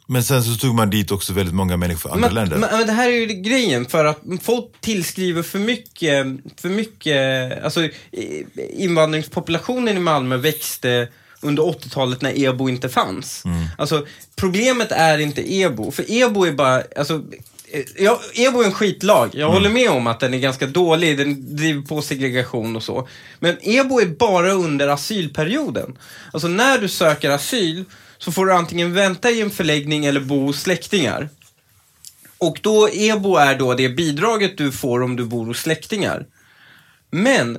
Men sen så tog man dit också väldigt många människor från andra men, länder. Men, det här är ju grejen, för att folk tillskriver för mycket, för mycket, alltså invandringspopulationen i Malmö växte under 80-talet när EBO inte fanns. Mm. Alltså, problemet är inte EBO, för EBO är bara, alltså, Ja, EBO är en skitlag. Jag mm. håller med om att den är ganska dålig. Den driver på segregation och så. Men EBO är bara under asylperioden. Alltså när du söker asyl så får du antingen vänta i en förläggning eller bo hos släktingar. Och då, EBO är då det bidraget du får om du bor hos släktingar. Men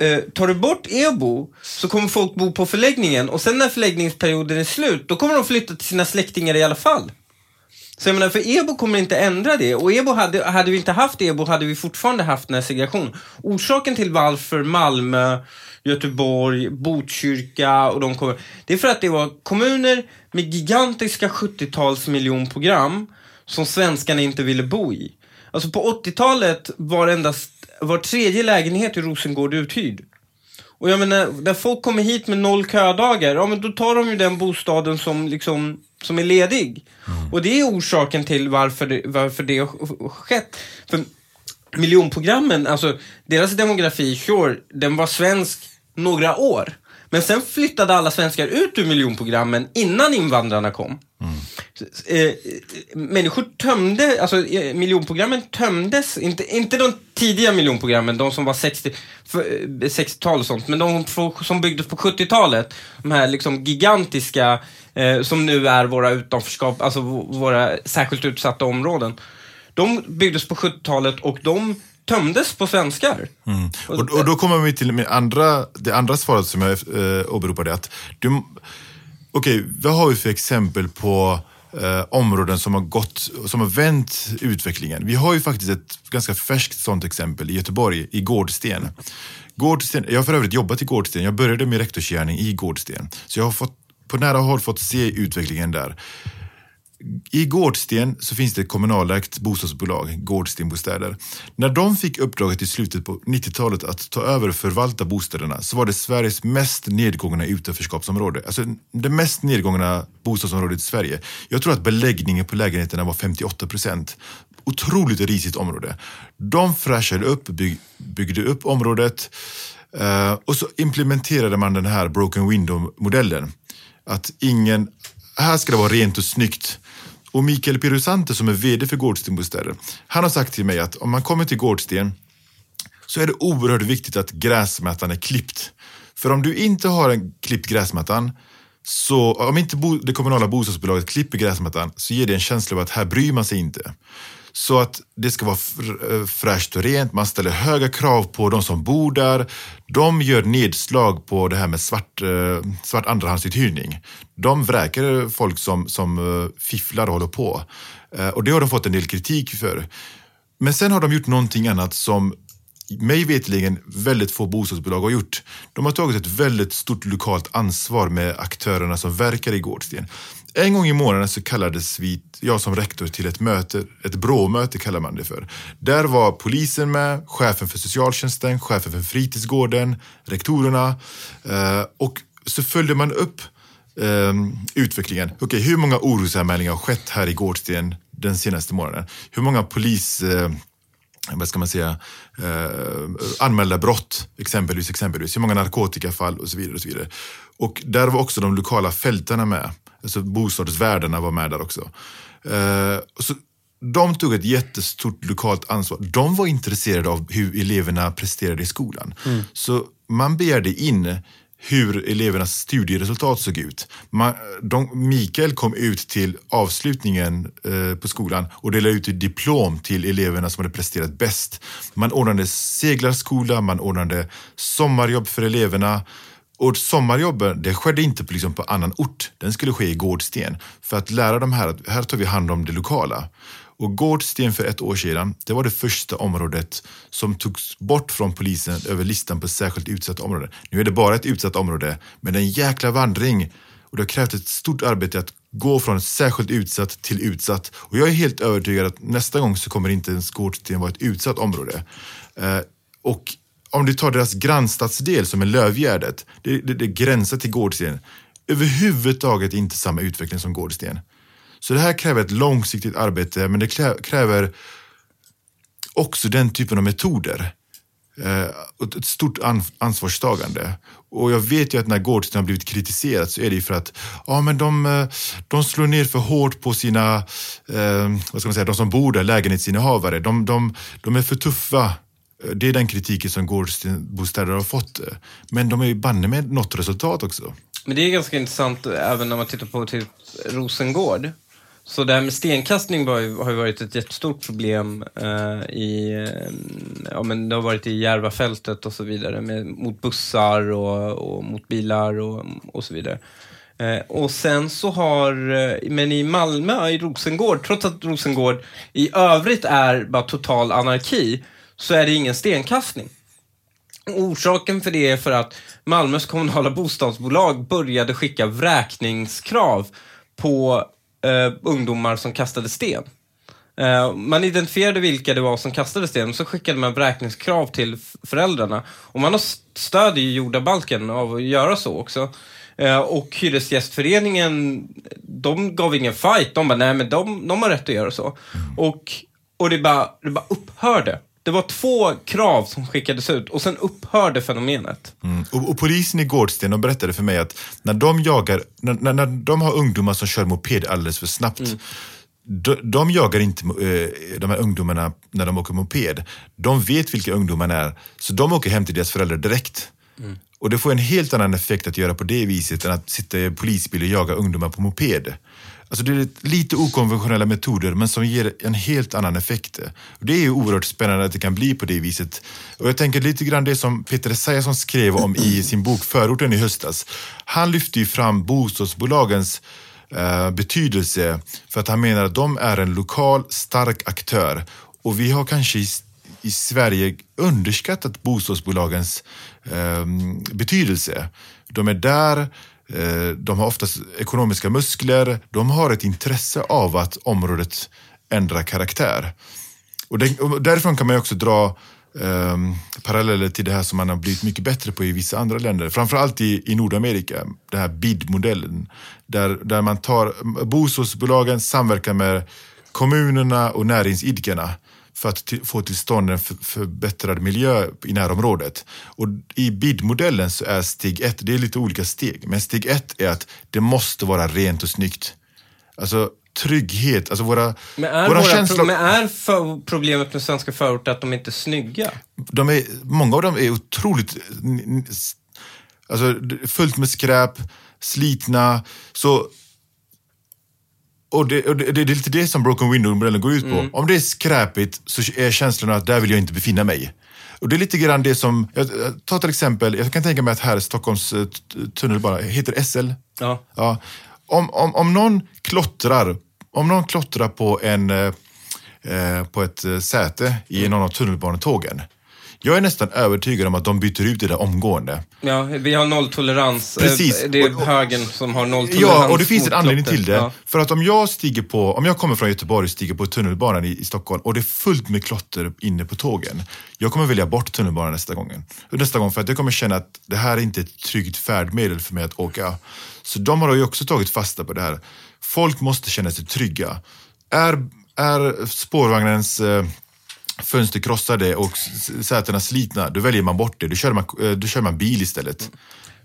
eh, tar du bort EBO så kommer folk bo på förläggningen och sen när förläggningsperioden är slut, då kommer de flytta till sina släktingar i alla fall. Så jag menar, för EBO kommer inte ändra det. Och EBO hade, hade vi inte haft EBO hade vi fortfarande haft den här segregationen. Orsaken till varför Malmö, Göteborg, Botkyrka och de kommer. Det är för att det var kommuner med gigantiska 70-tals miljonprogram som svenskarna inte ville bo i. Alltså på 80-talet var endast var tredje lägenhet i Rosengård uthyrd. Och jag menar, när folk kommer hit med noll ködagar, ja men då tar de ju den bostaden som liksom som är ledig. Och det är orsaken till varför det, varför det har skett. För miljonprogrammen, alltså deras demografi, sure, den var svensk några år. Men sen flyttade alla svenskar ut ur miljonprogrammen innan invandrarna kom. Eh, människor tömde, alltså eh, miljonprogrammen tömdes, inte, inte de tidiga miljonprogrammen, de som var 60, för, eh, 60-tal och sånt, men de som byggdes på 70-talet. De här liksom gigantiska, eh, som nu är våra utanförskap, alltså våra särskilt utsatta områden. De byggdes på 70-talet och de tömdes på svenskar. Och, och då kommer vi till min andra, det andra svaret som jag eh, åberopade. Att du, okej, vad har vi för exempel på eh, områden som har, gått, som har vänt utvecklingen? Vi har ju faktiskt ett ganska färskt sånt exempel i Göteborg, i Gårdsten. Gårdsten jag har för övrigt jobbat i Gårdsten. Jag började min rektorsgärning i Gårdsten. Så jag har fått, på nära håll fått se utvecklingen där. I Gårdsten så finns det ett kommunalägt bostadsbolag, Gårdsten Bostäder. När de fick uppdraget i slutet på 90-talet att ta över och förvalta bostäderna så var det Sveriges mest nedgångna utanförskapsområde. Alltså det mest nedgångna bostadsområdet i Sverige. Jag tror att beläggningen på lägenheterna var 58 procent. Otroligt risigt område. De fräschade upp, bygg, byggde upp området eh, och så implementerade man den här broken window-modellen. Att ingen, här ska det vara rent och snyggt. Och Mikael Pirusante som är VD för Gårdsten Bostäder, han har sagt till mig att om man kommer till Gårdsten så är det oerhört viktigt att gräsmattan är klippt. För om du inte har en klippt gräsmattan, så om inte det kommunala bostadsbolaget klipper gräsmattan så ger det en känsla av att här bryr man sig inte. Så att det ska vara fr- eh, fräscht och rent, man ställer höga krav på de som bor där. De gör nedslag på det här med svart, eh, svart andrahandsuthyrning. De vräker folk som, som eh, fifflar och håller på. Eh, Och det har de fått en del kritik för. Men sen har de gjort någonting annat som mig veterligen väldigt få bostadsbolag har gjort. De har tagit ett väldigt stort lokalt ansvar med aktörerna som verkar i Gårdsten. En gång i månaden så kallades vi, jag som rektor till ett möte, ett bråmöte kallar man det för. Där var polisen med, chefen för socialtjänsten, chefen för fritidsgården, rektorerna eh, och så följde man upp ehm, utvecklingen. Okej, hur många orosanmälningar har skett här i Gårdsten den senaste månaden? Hur många polis... Eh, vad ska man säga, eh, anmälda brott exempelvis, exempelvis, hur många narkotikafall och så vidare. Och så vidare. Och där var också de lokala fältarna med, alltså bostadsvärdarna var med där också. Eh, så, de tog ett jättestort lokalt ansvar. De var intresserade av hur eleverna presterade i skolan. Så man begärde in hur elevernas studieresultat såg ut. Man, de, Mikael kom ut till avslutningen eh, på skolan och delade ut ett diplom till eleverna som hade presterat bäst. Man ordnade seglarskola, man ordnade sommarjobb för eleverna. Och sommarjobben, det skedde inte på, liksom, på annan ort. Den skulle ske i Gårdsten. För att lära dem här att här tar vi hand om det lokala. Och Gårdsten för ett år sedan, det var det första området som togs bort från polisen över listan på särskilt utsatta områden. Nu är det bara ett utsatt område, men det är en jäkla vandring. Och det har krävt ett stort arbete att gå från särskilt utsatt till utsatt. Och jag är helt övertygad att nästa gång så kommer inte ens Gårdsten vara ett utsatt område. Eh, och om du tar deras grannstadsdel som är Lövgärdet, det, det, det gränsar till Gårdsten. Överhuvudtaget inte samma utveckling som Gårdsten. Så det här kräver ett långsiktigt arbete, men det kräver också den typen av metoder. Eh, och ett stort ansvarstagande. Och jag vet ju att när Gårdsten har blivit kritiserat så är det ju för att ja, men de, eh, de slår ner för hårt på sina, eh, vad ska man säga, de som bor där, lägenhetsinnehavare. De, de, de är för tuffa. Det är den kritiken som gårdsbostäder har fått. Men de är ju banne med något resultat också. Men det är ganska intressant även när man tittar på typ Rosengård. Så det här med stenkastning var har ju varit ett jättestort problem eh, i, eh, ja men det har varit i Järvafältet och så vidare, med, mot bussar och, och mot bilar och, och så vidare. Eh, och sen så har, eh, men i Malmö, i Rosengård, trots att Rosengård i övrigt är bara total anarki, så är det ingen stenkastning. Orsaken för det är för att Malmös kommunala bostadsbolag började skicka vräkningskrav på eh, ungdomar som kastade sten. Eh, man identifierade vilka det var som kastade sten, så skickade man vräkningskrav till föräldrarna. Och man har stöd i jordabalken av att göra så också. Eh, och Hyresgästföreningen, de gav ingen fight. De bara, nej men de, de har rätt att göra så. Och, och det, bara, det bara upphörde. Det var två krav som skickades ut och sen upphörde fenomenet. Mm. Och, och polisen i Gårdsten de berättade för mig att när de jagar, när, när, när de har ungdomar som kör moped alldeles för snabbt, de, de jagar inte eh, de här ungdomarna när de åker moped. De vet vilka ungdomarna är, så de åker hem till deras föräldrar direkt. Och det får en helt annan effekt att göra på det viset än att sitta i polisbil och jaga ungdomar på moped. Alltså det är lite okonventionella metoder men som ger en helt annan effekt. Och det är ju oerhört spännande att det kan bli på det viset. Och jag tänker lite grann det som Peter Esaiasson skrev om i sin bok Förorten i höstas. Han lyfte ju fram bostadsbolagens eh, betydelse för att han menar att de är en lokal stark aktör. Och vi har kanske i, i Sverige underskattat bostadsbolagens eh, betydelse. De är där, eh, Eh, de har oftast ekonomiska muskler, de har ett intresse av att området ändrar karaktär. Och, det, och därifrån kan man också dra ehm, paralleller till det här som man har blivit mycket bättre på i vissa andra länder. Framförallt i, i Nordamerika, den här BID-modellen. Där, där man tar, bostadsbolagen samverkar med kommunerna och näringsidkarna för att till, få till stånd en för, förbättrad miljö i närområdet. Och I BID-modellen så är steg ett, det är lite olika steg, men steg ett är att det måste vara rent och snyggt. Alltså trygghet, alltså våra, Men är, våra våra känslor... men är för, problemet med svenska förorter att de inte är snygga? de är, många av dem är otroligt alltså, fullt med skräp, slitna. Så, och det, och det, det är lite det som Broken Window-modellen går ut på. Om det är skräpigt så är känslan att där vill jag inte befinna mig. Och det är lite grann det som, jag, ta till exempel, jag kan tänka mig att här i Stockholms eh, tunnelbana, heter SL? Ja. Ja. Om, om, om någon klottrar, om någon klottrar på, en, eh, eh, på ett eh, säte i någon av tunnelbanetågen. Jag är nästan övertygad om att de byter ut det där omgående. Ja, vi har nolltolerans. Eh, Precis. Det är högern som har nolltolerans Ja, och det finns en anledning till det. Ja. För att om jag stiger på, om jag kommer från Göteborg och stiger på tunnelbanan i, i Stockholm och det är fullt med klotter inne på tågen. Jag kommer välja bort tunnelbanan nästa gång. Nästa gång för att jag kommer känna att det här är inte ett tryggt färdmedel för mig att åka. Så de har ju också tagit fasta på det här. Folk måste känna sig trygga. Är, är spårvagnens fönster krossade och sätena slitna, då väljer man bort det. Då kör man, eh, då kör man bil istället.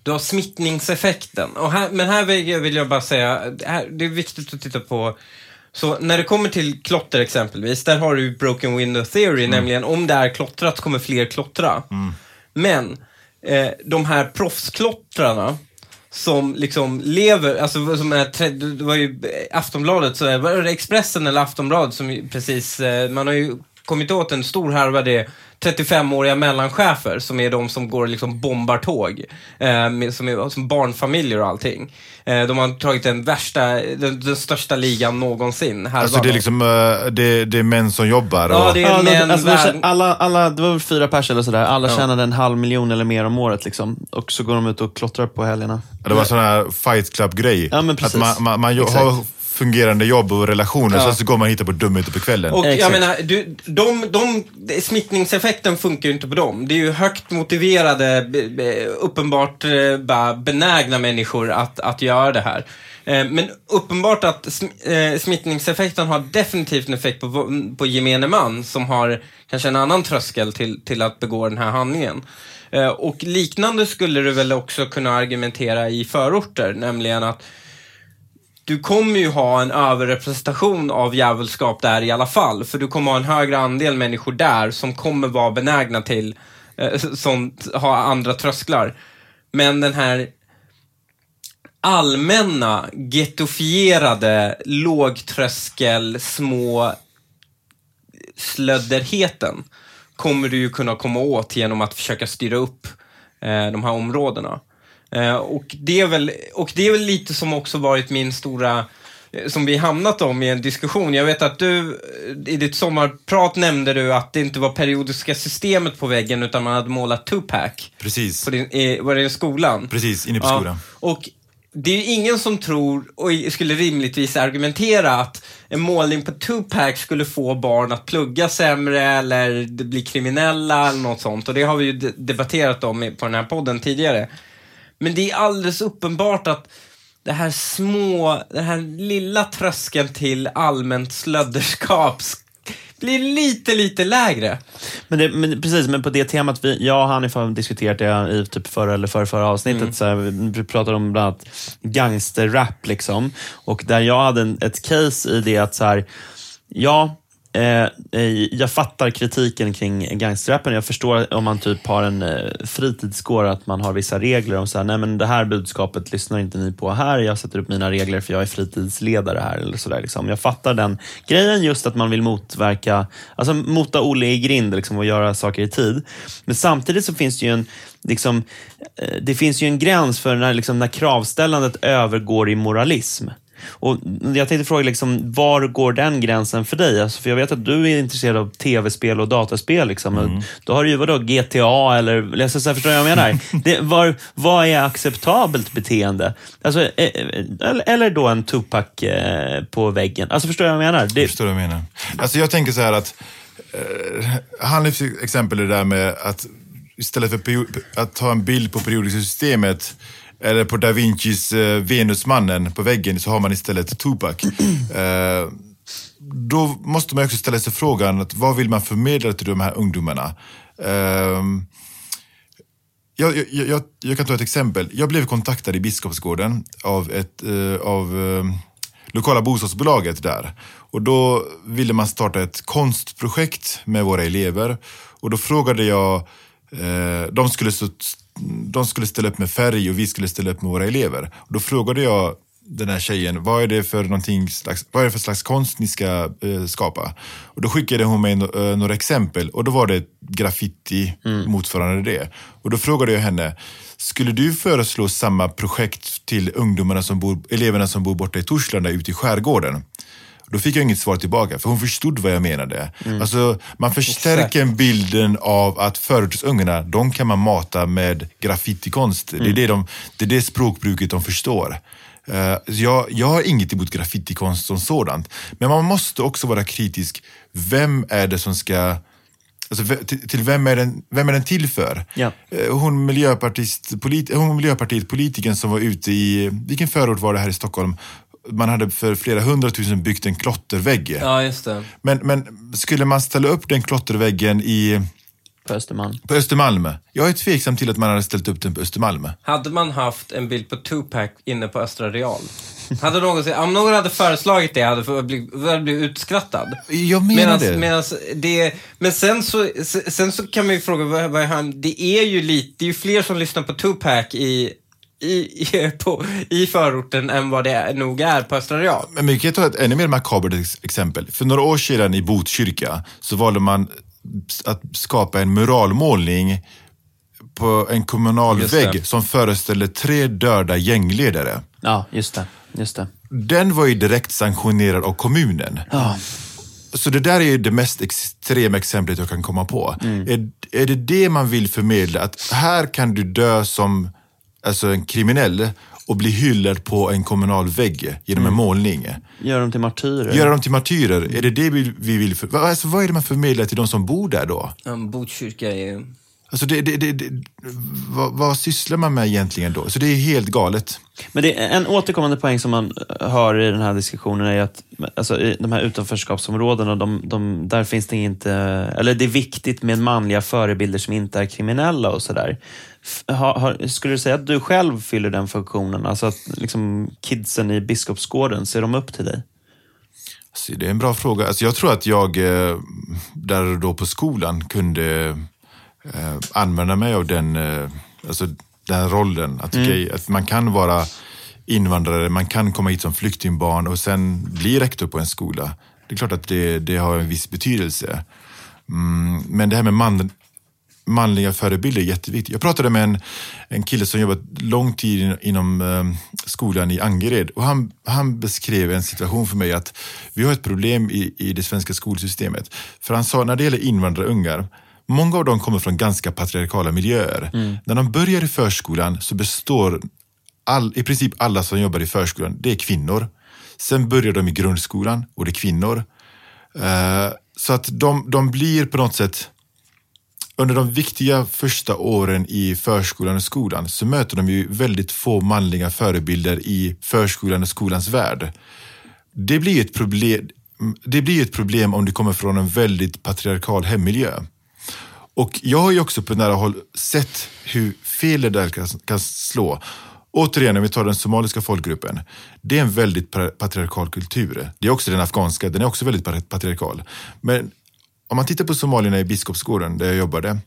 Du har smittningseffekten. Och här, men här vill jag, bara säga, det, är viktigt att titta på så när det kommer till klotter exempelvis, där har du broken window theory, nämligen om det är klottrat kommer fler klottra. Men eh, de här proffsklottrarna som liksom lever, alltså som är, det var ju Aftonbladet, så var det Expressen eller Aftonbladet som precis, eh, man har ju kommit åt en stor härva det 35-åriga mellanchefer som är de som går och liksom bombar tåg. Eh, med, som är som barnfamiljer och allting. Eh, de har tagit den värsta, den, den största ligan någonsin. Härvan Alltså det är liksom, eh, det, det är män som jobbar. Ja, och, det är Ja, män, alltså, värld- alla, alla, det var väl fyra pers eller sådär. Alla Ja. tjänade en halv miljon eller mer om året. Liksom. Och så går de ut och klottrar på helgerna. det var sån här fight club-grej. Ja, men att precis. man, man, man Exakt. har fungerande jobb och relationer, Ja. sen så går man och hittar på dumheter på kvällen. Och jag menar, du, de, de, smittningseffekten funkar ju inte på dem. Det är ju högt motiverade, be- uppenbart eh, bara benägna människor att, att göra det här. Eh, Men uppenbart att sm- eh, smittningseffekten har definitivt en effekt på, på gemene man som har kanske en annan tröskel till, till att begå den här handlingen. Eh, Och liknande skulle du väl också kunna argumentera i förorter, nämligen att du kommer ju ha en överrepresentation av djävulskap där i alla fall. För du kommer ha en högre andel människor där som kommer vara benägna till, eh, som har andra trösklar. Men den här allmänna, gettofierade, lågtröskel, små slödderheten kommer du ju kunna komma åt genom att försöka styra upp eh, de här områdena. Eh, och, det är väl, och det är väl lite som också varit min stora, eh, som vi hamnat om i en diskussion. Jag vet att du eh, i ditt sommarprat nämnde du att det inte var periodiska systemet på väggen utan man hade målat Tupac. Precis. På din, i, var det i skolan? Precis, inne på Ja, skolan. Och det är ju ingen som tror, och skulle rimligtvis argumentera att en målning på Tupac skulle få barn att plugga sämre eller bli kriminella eller något sånt. Och det har vi ju de- debatterat om på den här podden tidigare. Men det är alldeles uppenbart att det här små, den här lilla tröskeln till allmänt slödderskap sk- blir lite, lite lägre. Men, det, men precis, men på det temat, vi, jag och Hanif har diskuterat det i typ förra eller förra, förra avsnittet. Så här, vi pratade om bland annat gangsterrap. Liksom, och där jag hade en, ett case i det att så här, ja, Eh, eh, jag fattar kritiken kring gangsterrappen. Jag förstår om man typ har en eh, fritidsgård att man har vissa regler om så här, nej men det här budskapet lyssnar inte ni på här. Jag sätter upp mina regler för jag är fritidsledare här. eller så där, liksom. Jag fattar den grejen, just att man vill motverka, alltså mota Olle i grind liksom, och göra saker i tid. Men samtidigt så finns det ju en Liksom, eh, det finns ju en gräns för när, liksom, när kravställandet övergår i moralism. Och jag tänkte fråga, liksom, var går den gränsen för dig? Alltså, för Jag vet att du är intresserad av tv-spel och dataspel. Liksom. Mm. Då har du ju vadå, GTA eller... Alltså, så här, förstår du vad jag menar? Det, var, vad är acceptabelt beteende? Alltså, eh, eh, eller, då en Tupac eh, på väggen. Alltså, förstår du vad jag menar? Jag Det, förstår vad du menar. Alltså jag tänker så här att, eh, Hanifs exempel är det där med att istället för att ta en bild på periodiska systemet eller på Da Vincis eh, Venusmannen på väggen så har man istället Tupac. Eh, då måste man också ställa sig frågan, att vad vill man förmedla till de här ungdomarna? Eh, jag, jag, jag, jag kan ta ett exempel. Jag blev kontaktad i Biskopsgården av, ett, eh, av eh, lokala bostadsbolaget där. Och då ville man starta ett konstprojekt med våra elever. Och då frågade jag, eh, de, skulle så, de skulle ställa upp med färg och vi skulle ställa upp med våra elever. Och då frågade jag den här tjejen, vad är det för, någonting slags, vad är det för slags konst ni ska eh, skapa? Och då skickade hon mig no, eh, några exempel och då var det graffiti motsvarande det. Och då frågade jag henne, skulle du föreslå samma projekt till ungdomarna som bor, eleverna som bor borta i Torslanda ute i skärgården? Då fick jag inget svar tillbaka, för hon förstod vad jag menade. Alltså, man förstärker bilden av att förortsungarna, de kan man mata med graffitikonst. Det, är det, de, det är det språkbruket de förstår. Eh, jag, jag har inget emot graffitikonst som sådant, men man måste också vara kritisk. Vem är det som ska Alltså, till vem, är den, vem är den till för? Ja. Eh, Hon, miljöpartist, polit, hon miljöpartiet politikern som var ute i, vilken förort var det här i Stockholm? Man hade för flera hundratusen byggt en klottervägg. Ja, just det. Men, men skulle man ställa upp den klotterväggen i, på Östermalm. på Östermalm? Jag är tveksam till att man hade ställt upp den på Östermalm. Hade man haft en bild på Tupac inne på Östra Real? Hade någon, om någon hade föreslagit det hade jag blivit, utskrattad. Jag menar Medans, det. medans det. Men sen så, sen så kan man ju fråga, vad, vad är han, det är ju lite, det är ju fler som lyssnar på Tupac i, i, i, på, i förorten än vad det är, nog är på Östra Real. Men vi kan ta ett ännu mer makabert ex- exempel. För några år sedan i Botkyrka så valde man att skapa en muralmålning på en kommunal Just det. vägg som föreställer tre döda gängledare. Ja, just det. Just det. Den var ju direkt sanktionerad av kommunen. Ja. Så det där är ju det mest extrema exemplet jag kan komma på. Är, är det det man vill förmedla? Att här kan du dö som alltså en kriminell och bli hyllad på en kommunal vägg genom en målning. Gör dem till martyrer. Göra dem till martyrer, är det det vi, vi vill? För, vad- alltså, vad är det man förmedlar till de som bor där då? Um, Botkyrka är ju... Alltså det, det, det, det, vad, vad sysslar man med egentligen då? Så det är helt galet. Men det är en återkommande poäng som man hör i den här diskussionen är att alltså, i de här utanförskapsområdena, de, de, där finns det inte... Eller det är viktigt med manliga förebilder som inte är kriminella och sådär. Har, har, skulle du säga att du själv fyller den funktionen? Alltså att liksom, kidsen i Biskopsgården, ser de upp till dig? Alltså, det är en bra fråga. Alltså, jag tror att jag eh, där då på skolan kunde eh, använda mig av den, eh, alltså, den rollen. Att, okej, att man kan vara invandrare, man kan komma hit som flyktingbarn och sen bli rektor på en skola. Det är klart att det, det har en viss betydelse. Mm, men det här med man, manliga förebilder är jätteviktigt. Jag pratade med en, en kille som jobbat lång tid in- inom eh, skolan i Angered och han, han beskrev en situation för mig att vi har ett problem i, i det svenska skolsystemet. För han sa när det gäller invandrarungar, många av dem kommer från ganska patriarkala miljöer. När de börjar i förskolan så består all, i princip alla som jobbar i förskolan, det är kvinnor. Sen börjar de i grundskolan och det är kvinnor. Eh, så att de, de blir på något sätt, under de viktiga första åren i förskolan och skolan så möter de ju väldigt få manliga förebilder i förskolan och skolans värld. Det blir ett problem, det blir ett problem om du kommer från en väldigt patriarkal hemmiljö. Och jag har ju också på nära håll sett hur fel det där kan, kan slå. Återigen, om vi tar den somaliska folkgruppen. Det är en väldigt patriarkal kultur. Det är också den afghanska, den är också väldigt patriarkal. Men om man tittar på somalierna i Biskopsgården, där jag jobbade,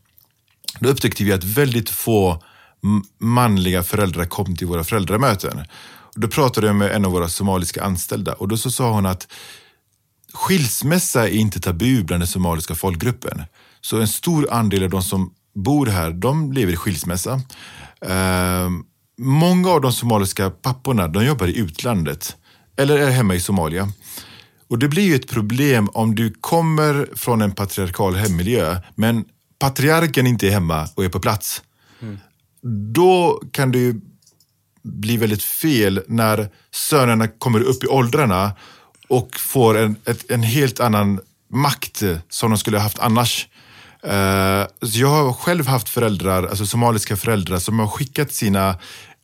då upptäckte vi att väldigt få manliga föräldrar kom till våra föräldramöten. då pratade jag med en av våra somaliska anställda och då så sa hon att skilsmässa är inte tabu bland den somaliska folkgruppen. Så en stor andel av de som bor här, de lever i skilsmässa. Ehm, många av de somaliska papporna, de jobbar i utlandet eller är hemma i Somalia. Och det blir ju ett problem om du kommer från en patriarkal hemmiljö, men patriarken inte är hemma och är på plats. Mm. Då kan det ju bli väldigt fel när sönerna kommer upp i åldrarna och får en, ett, en helt annan makt som de skulle ha haft annars. Uh, jag har själv haft föräldrar, alltså somaliska föräldrar som har skickat sina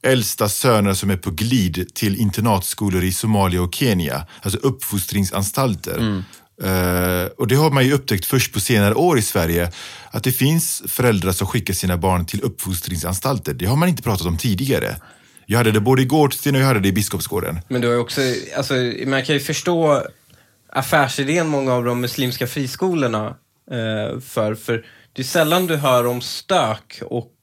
äldsta söner som är på glid till internatskolor i Somalia och Kenya, alltså uppfostringsanstalter. Mm. Uh, och det har man ju upptäckt först på senare år i Sverige, att det finns föräldrar som skickar sina barn till uppfostringsanstalter. Det har man inte pratat om tidigare. Jag hade det både i Gårdsten och jag hade det i Biskopsgården. Men du har också, alltså, man kan ju förstå affärsidén många av de muslimska friskolorna uh, för, för det är sällan du hör om stök och eh,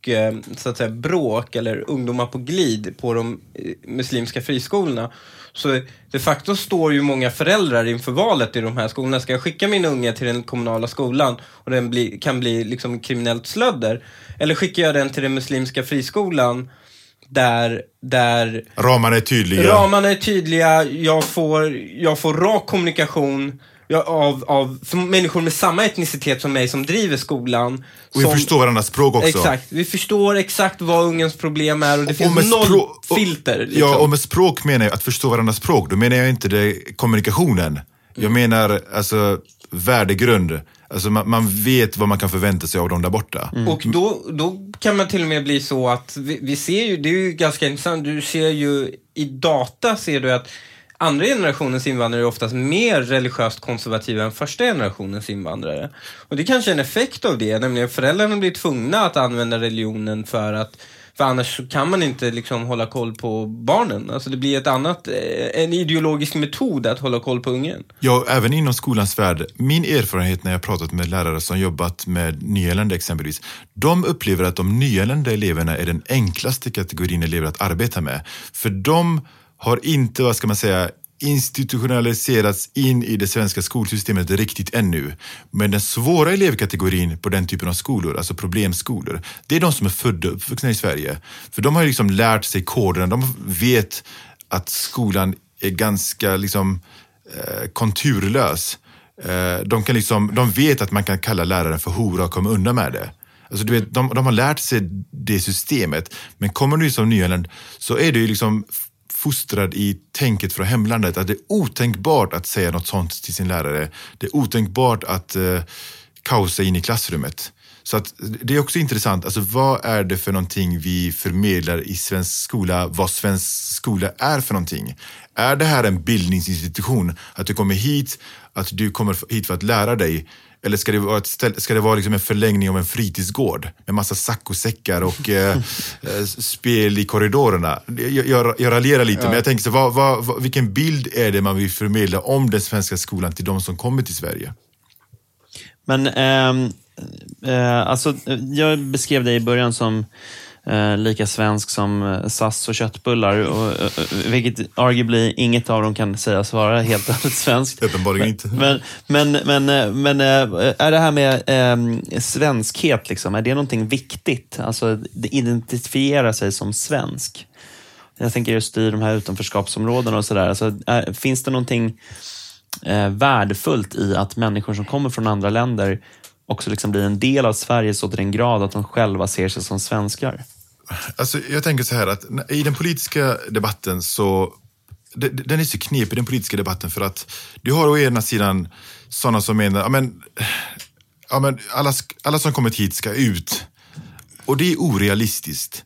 så att säga, bråk eller ungdomar på glid på de eh, muslimska friskolorna. Så de facto står ju många föräldrar inför valet i de här skolorna. Ska jag skicka min unge till den kommunala skolan och den bli, kan bli liksom kriminellt slödder? Eller skickar jag den till den muslimska friskolan där, där ramarna är tydliga. Ramarna är tydliga, jag får, jag får rak kommunikation ja, av, av människor med samma etnicitet som mig som driver skolan. Och vi som, förstår varandras språk också. Exakt. Vi förstår exakt vad ungens problem är och det och finns noll och, filter. Liksom. Ja, och med språk menar jag att förstå varandras språk. Då menar jag inte det, kommunikationen. Jag mm. menar alltså värdegrund. Alltså man, man, vet vad man kan förvänta sig av dem där borta. Mm. Och då, då kan man till och med bli så att vi, vi ser ju, det är ju ganska intressant, du ser ju i data ser du att andra generationens invandrare är oftast mer religiöst konservativa än första generationens invandrare. Och det är kanske är en effekt av det, nämligen föräldrarna blir tvungna att använda religionen för att för annars kan man inte liksom hålla koll på barnen. Alltså det blir ett annat, eh, en ideologisk metod att hålla koll på ungen. Ja, även inom skolans värld. Min erfarenhet när jag pratat med lärare som jobbat med nyanlända exempelvis. De upplever att de nyanlända eleverna är den enklaste kategorin elever att arbeta med. För de har inte, vad ska man säga, institutionaliserats in i det svenska skolsystemet riktigt ännu. Men den svåra elevkategorin på den typen av skolor, alltså problemskolor, det är de som är födda och uppvuxna i Sverige. För de har liksom lärt sig koderna, de vet att skolan är ganska liksom, eh, konturlös. Eh, de, kan liksom, de vet att man kan kalla läraren för hora och komma undan med det. Alltså, du vet, de, de har lärt sig det systemet. Men kommer du som nyanländ så är det ju liksom fostrad i tänket från hemlandet att det är otänkbart att säga något sånt till sin lärare. Det är otänkbart att eh, kaosa in i klassrummet. Så att det är också intressant, alltså vad är det för någonting vi förmedlar i svensk skola, vad svensk skola är för någonting? Är det här en bildningsinstitution? Att du kommer hit, att du kommer hit för att lära dig? Eller ska det vara, ett ställ, ska det vara liksom en förlängning av en fritidsgård med massa saccosäckar och eh, eh spel i korridorerna? Jag, jag, jag raljerar lite, ja. men jag tänker så, vad, vad, vad, vilken bild är det man vill förmedla om den svenska skolan till de som kommer till Sverige? Men eh, eh, alltså, jag beskrev dig i början som eh, lika svensk som eh, SAS och köttbullar. Och, eh, vilket arguably inget av dem kan sägas vara helt hållet svenskt. Uppenbarligen inte. Men, men, men, men är det här med eh, svenskhet, liksom, är det någonting viktigt? Alltså identifiera sig som svensk? Jag tänker just i de här utanförskapsområdena och sådär. Alltså, finns det någonting eh, värdefullt i att människor som kommer från andra länder också liksom blir en del av Sverige så till den grad att de själva ser sig som svenskar? Alltså, jag tänker så här att i den politiska debatten så den är så knepig, den politiska debatten, för att du har å ena sidan sådana som menar, ja men, ja, men alla, alla som kommit hit ska ut. Och det är orealistiskt.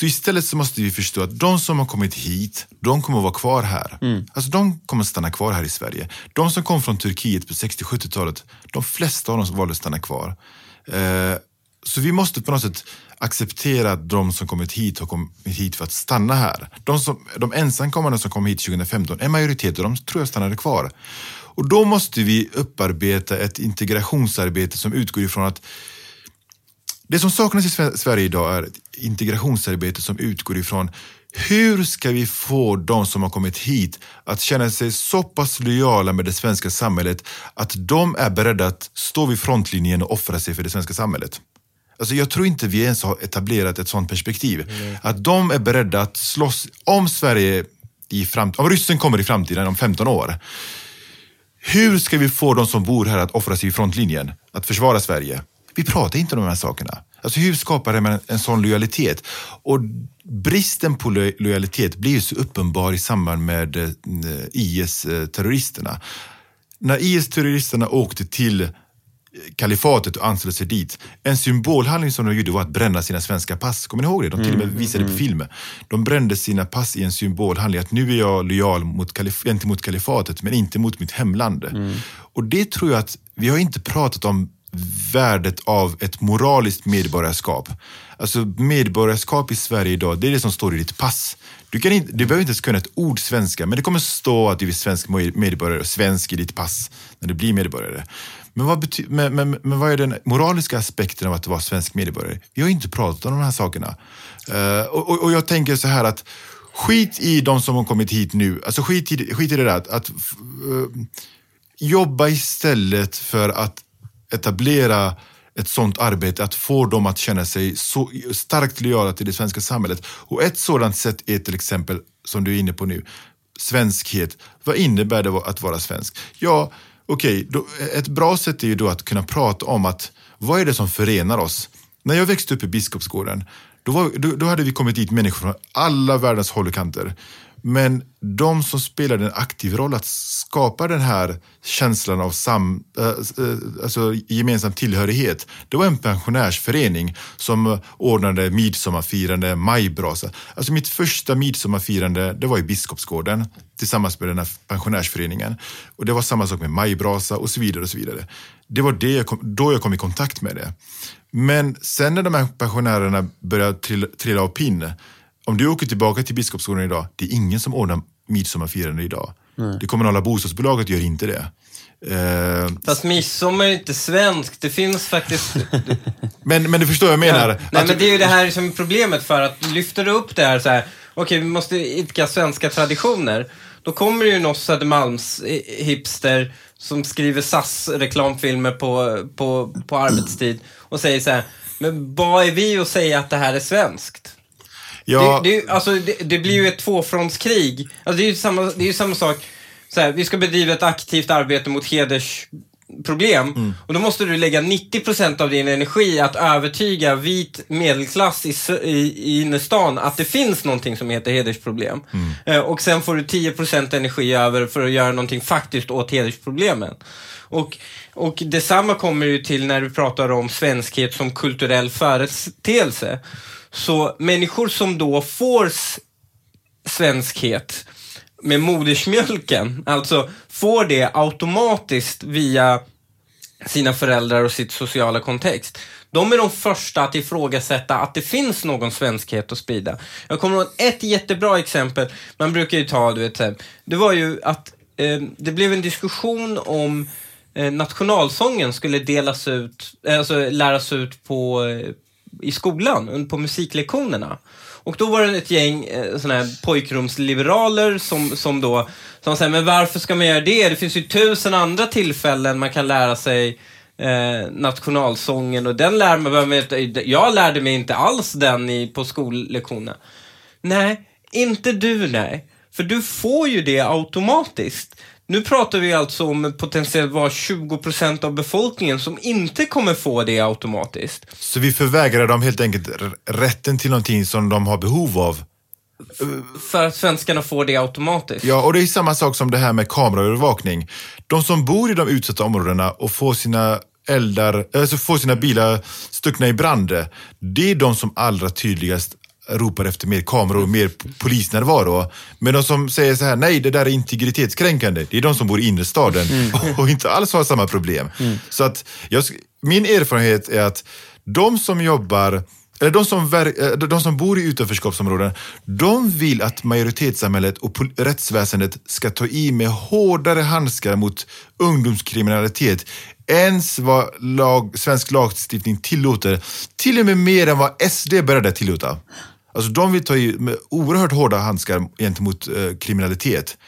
Så istället så måste vi förstå att de som har kommit hit, de kommer att vara kvar här. Alltså de kommer att stanna kvar här i Sverige. De som kom från Turkiet på 60-70-talet, de flesta av dem valde att stanna kvar. Eh, så vi måste på något sätt acceptera att de som kommit hit har kommit hit för att stanna här. De, som, de ensamkommande som kom hit 2015, en majoritet av dem tror jag stannade kvar. Och då måste vi upparbeta ett integrationsarbete som utgår ifrån att det som saknas i Sve- Sverige idag är ett integrationsarbete som utgår ifrån hur ska vi få de som har kommit hit att känna sig så pass lojala med det svenska samhället att de är beredda att stå vid frontlinjen och offra sig för det svenska samhället. Alltså jag tror inte vi ens har etablerat ett sånt perspektiv. Att de är beredda att slåss om Sverige i framtiden, om ryssen kommer i framtiden om 15 år. Hur ska vi få de som bor här att offra sig i frontlinjen? Att försvara Sverige? Vi pratar inte om de här sakerna. Alltså hur skapar man en, sån lojalitet? Och bristen på lo lojalitet blir ju så uppenbar i samband med eh, IS-terroristerna. När IS-terroristerna åkte till kalifatet och anslöt sig dit. En symbolhandling som de gjorde var att bränna sina svenska pass. Kommer ni ihåg det? De till och med visade på film. De brände sina pass i en symbolhandling. Att nu är jag lojal mot kalif- gentemot kalifatet men inte mot mitt hemland. Och det tror jag att vi har inte pratat om värdet av ett moraliskt medborgarskap. Alltså medborgarskap i Sverige idag, det är det som står i ditt pass. Du, kan inte, du behöver inte ens kunna ett ord svenska, men det kommer stå att du är svensk medborgare och svensk i ditt pass när du blir medborgare. Men vad, bety- men, men, men vad är den moraliska aspekten av att vara svensk medborgare? Vi har inte pratat om de här sakerna. Uh, och, och, jag tänker så här att skit i de som har kommit hit nu. Alltså skit i, skit i det där att, att uh, jobba istället för att etablera ett sånt arbete, att få dem att känna sig så starkt lojala till det svenska samhället. Och ett sådant sätt är till exempel, som du är inne på nu, svenskhet. Vad innebär det att vara svensk? Ja, okej, okay, ett bra sätt är ju då att kunna prata om att vad är det som förenar oss? När jag växte upp i Biskopsgården, då, var, då, då hade vi kommit dit människor från alla världens håll och kanter. Men de som spelade en aktiv roll att skapa den här känslan av sam, eh, eh, alltså gemensam tillhörighet, det var en pensionärsförening som ordnade midsommarfirande, majbrasa. Alltså mitt första midsommarfirande, det var i Biskopsgården tillsammans med den här pensionärsföreningen. Och det var samma sak med majbrasa och så vidare. och så vidare. Det var det jag kom, då jag kom i kontakt med det. Men sen när de här pensionärerna började trilla, trilla av pinn, om du åker tillbaka till Biskopsgården idag, det är ingen som ordnar midsommarfirande idag. Det kommunala bostadsbolaget gör inte det. Eh, Fast midsommar är inte svenskt. Det finns faktiskt... men, men du förstår vad jag menar. Nej, Att- men det är ju det här som är problemet för att lyfter du upp det här så här, okej, vi måste idka svenska traditioner. Då kommer det ju någon Södermalms eh, hipster som skriver SAS-reklamfilmer på, på, på arbetstid och säger så här, men vad är vi att säga att det här är svenskt? Ja, Det, det, alltså, det, det blir ju ett tvåfrontskrig. Alltså, det är ju samma, det är ju samma sak. Så här, vi ska bedriva ett aktivt arbete mot hedersproblem. Mm. Och då måste du lägga 90% av din energi att övertyga vit medelklass i, i, i innerstan att det finns någonting som heter hedersproblem. Mm. Eh, och sen får du 10% energi över för att göra någonting faktiskt åt hedersproblemen. Och, och detsamma kommer ju till när du pratar om svenskhet som kulturell företeelse. Så människor som då får svenskhet med modersmjölken, alltså får det automatiskt via sina föräldrar och sitt sociala kontext. De är de första att ifrågasätta att det finns någon svenskhet att sprida. Jag kommer ihåg ett jättebra exempel, man brukar ju ta, du vet, det var ju att eh, det blev en diskussion om eh, Eh, nationalsången skulle delas ut, eh, alltså läras ut på, eh, i skolan, på musiklektionerna. Och då var det ett gäng eh, såna här pojkrumsliberaler som, som då som säger, men varför ska man göra det? Det finns ju tusen andra tillfällen man kan lära sig eh, nationalsången och den lär man, behöver jag lärde mig inte alls den i, på skollektionen. Nej, inte du nej. För du får ju det automatiskt. Nu pratar vi alltså om potentiellt vara 20% av befolkningen som inte kommer få det automatiskt. Så vi förvägrar dem helt enkelt rätten till någonting som de har behov av. För att svenskarna får det automatiskt. Ja, och det är samma sak som det här med kameraövervakning. De som bor i de utsatta områdena och får sina eldar, alltså får sina bilar stuckna i brand, det är de som allra tydligast ropar efter mer kameror och mer polisnärvaro. Men de som säger så här, nej det där är integritetskränkande, det är de som bor i innerstaden och inte alls har samma problem. Så att jag, min erfarenhet är att de som jobbar eller de som, ver- eh, de som bor i utanförskapsområden, de vill att majoritetssamhället och rättsväsendet ska ta i med hårdare handskar mot ungdomskriminalitet än vad lag, svensk lagstiftning tillåter. Till och med mer än vad SD att tillåta. Alltså de vill ta i med oerhört hårda handskar gentemot eh, kriminalitet.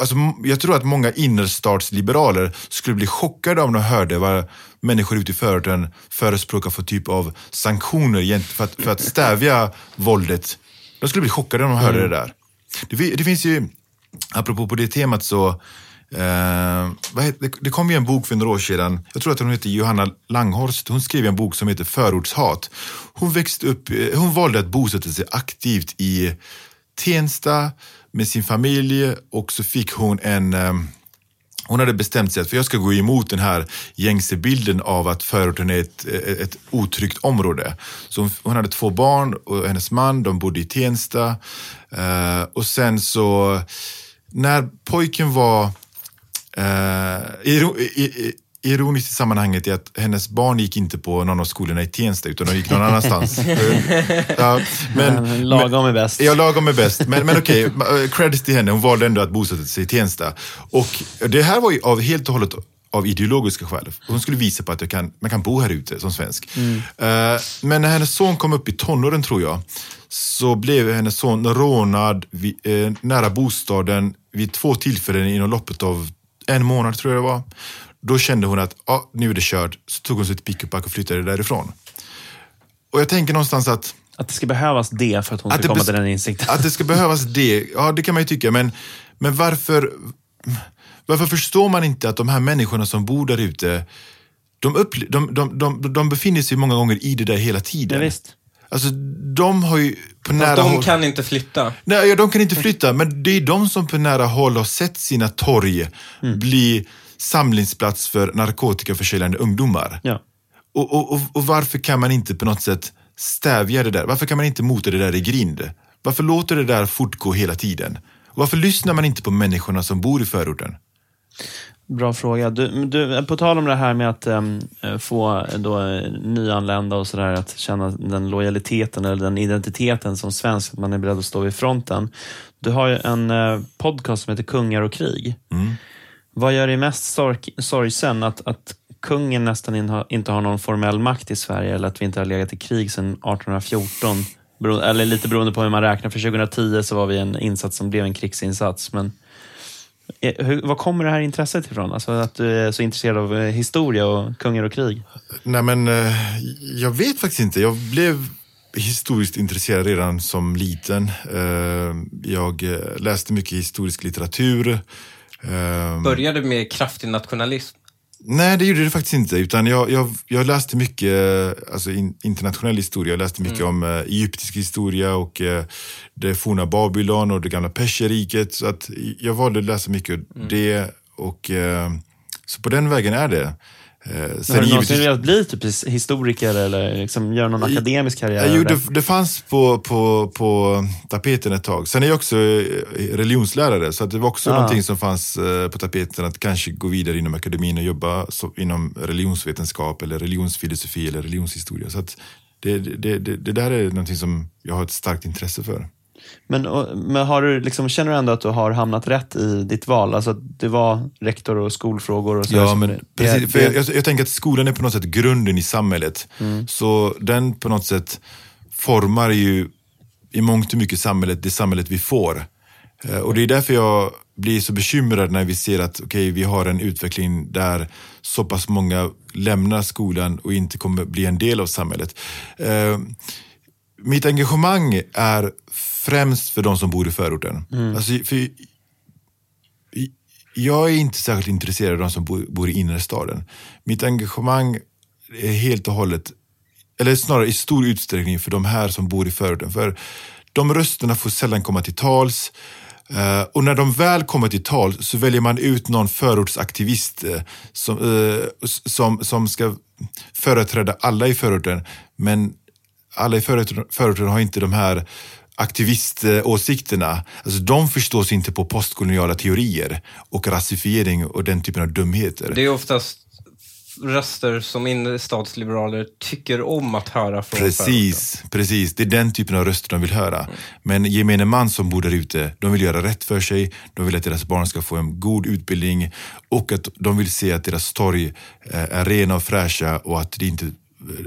Alltså, jag tror att många innerstadsliberaler skulle bli chockade om de hörde vad människor ute i förorten förespråkar för typ av sanktioner för att, för att stävja våldet. De skulle bli chockade om de hörde det där. Det, det finns ju, apropå på det temat så, eh, vad heter, det, det kom ju en bok för några år sedan, jag tror att hon heter Johanna Langhorst, hon skrev en bok som heter Förortshat. Hon växte upp, eh, hon valde att bosätta sig aktivt i Tensta med sin familj och så fick hon en eh, hon hade bestämt sig att för jag ska gå emot den här gängse bilden av att förorten är ett, eh, ett otryggt område. Så hon, hon hade två barn och hennes man, de bodde i Tensta. Eh, och sen så, när pojken var Eh, i, ironiskt i sammanhanget är att hennes barn gick inte på någon av skolorna i Tensta utan de gick någon annanstans. Eh, ja, men, Lagom är bäst. Ja, lagom är bäst. Men, men okej, okay, credits till henne. Hon valde ändå att bosätta sig i Tensta. Och det här var ju av, helt och hållet av ideologiska skäl. Hon skulle visa på att jag kan, man kan bo här ute som svensk. Eh, men när hennes son kom upp i tonåren tror jag, så blev hennes son rånad vid, eh, nära bostaden vid två tillfällen inom loppet av en månad tror jag det var. Då kände hon att ah, nu är det kört. Så tog hon sitt pick-up-pack och flyttade därifrån. Och jag tänker någonstans att Att det ska behövas det för att hon Att ska komma till den insikten. att det ska behövas det, ja det kan man ju tycka. Men, men varför, varför förstår man inte att de här människorna som bor där ute, de, de, de, de, de befinner sig många gånger i det där hela Ja, tiden. visst. Alltså de har ju på nära de håll... kan inte flytta. Nej, ja, de kan inte flytta, men det är de som på nära håll har sett sina torg bli samlingsplats för narkotikaförsäljande ungdomar. Ja. Och, och, och, och varför kan man inte på något sätt stävja det där? Varför kan man inte mota det där i grind? Varför låter det där fortgå hela tiden? Och varför lyssnar man inte på människorna som bor i förorten? Bra fråga. Du, du, på tal om det här med att em, eh, få då, eh, nyanlända och sådär att känna den lojaliteten eller den identiteten som svensk, att man är beredd att stå vid fronten. Du har ju en eh, podcast som heter Kungar och krig. Vad gör dig mest sorg, sorgsen? Att, att kungen nästan in, inte har någon formell makt i Sverige eller att vi inte har legat i krig sedan 1814? Bero, eller lite beroende på hur man räknar. För 2010 så var vi en insats som blev en krigsinsats. Men Eh, Hur, var kommer det här intresset ifrån? Alltså att du är så intresserad av eh, historia och kungar och krig? Nej men, eh, jag vet faktiskt inte. Jag blev historiskt intresserad redan som liten. Eh, Jag eh, läste mycket historisk litteratur. Eh, Började med kraftig nationalism. Nej, det gjorde det faktiskt inte. Utan jag, jag, jag läste mycket alltså in, internationell historia. Jag läste mycket om eh, egyptisk historia och eh, det forna Babylon och det gamla Perserriket. Så att jag valde att läsa mycket det. Och, eh, så på den vägen är det. Eh, Har du sen någonsin givetvis- velat bli typ his- historiker eller liksom göra någon akademisk karriär? Jo, det? det, fanns på, på, på tapeten ett tag. Sen är jag också eh, religionslärare, så det var också Ah. någonting som fanns eh, på tapeten att kanske gå vidare inom akademin och jobba så, inom religionsvetenskap eller religionsfilosofi eller religionshistoria. Så att det, det, det, det där är någonting som jag har ett starkt intresse för. Men, men har du liksom, känner du ändå att du har hamnat rätt i ditt val? Alltså att du var rektor och skolfrågor och så Ja, men det- precis. För det- jag, jag, jag tänker att skolan är på något sätt grunden i samhället. Mm. Så den på något sätt formar ju i mångt och mycket samhället, det samhället vi får. Eh, Och det är därför jag blir så bekymrad när vi ser att okej, vi har en utveckling där så pass många lämnar skolan och inte kommer bli en del av samhället. Eh, mitt engagemang är främst för de som bor i förorten. Alltså, för jag är inte särskilt intresserad av de som bor, bor i innerstaden. Mitt engagemang är helt och hållet, eller snarare i stor utsträckning för de här som bor i förorten. För de rösterna får sällan komma till tals. Uh, och när de väl kommer till tal så väljer man ut någon förortsaktivist uh, som, uh, som, som ska företräda alla i förorten. Men alla i förorten, förorten har inte de här aktiviståsikterna. Alltså, de förstås inte på postkoloniala teorier och rasifiering och den typen av dumheter. Det är oftast röster som innerstadsliberaler tycker om att höra från Precis, förorten. precis. Det är den typen av röster de vill höra. Mm. Men gemene man som bor där ute, de vill göra rätt för sig, de vill att deras barn ska få en god utbildning och att de vill se att deras torg eh, är rena och fräscha och att, det inte,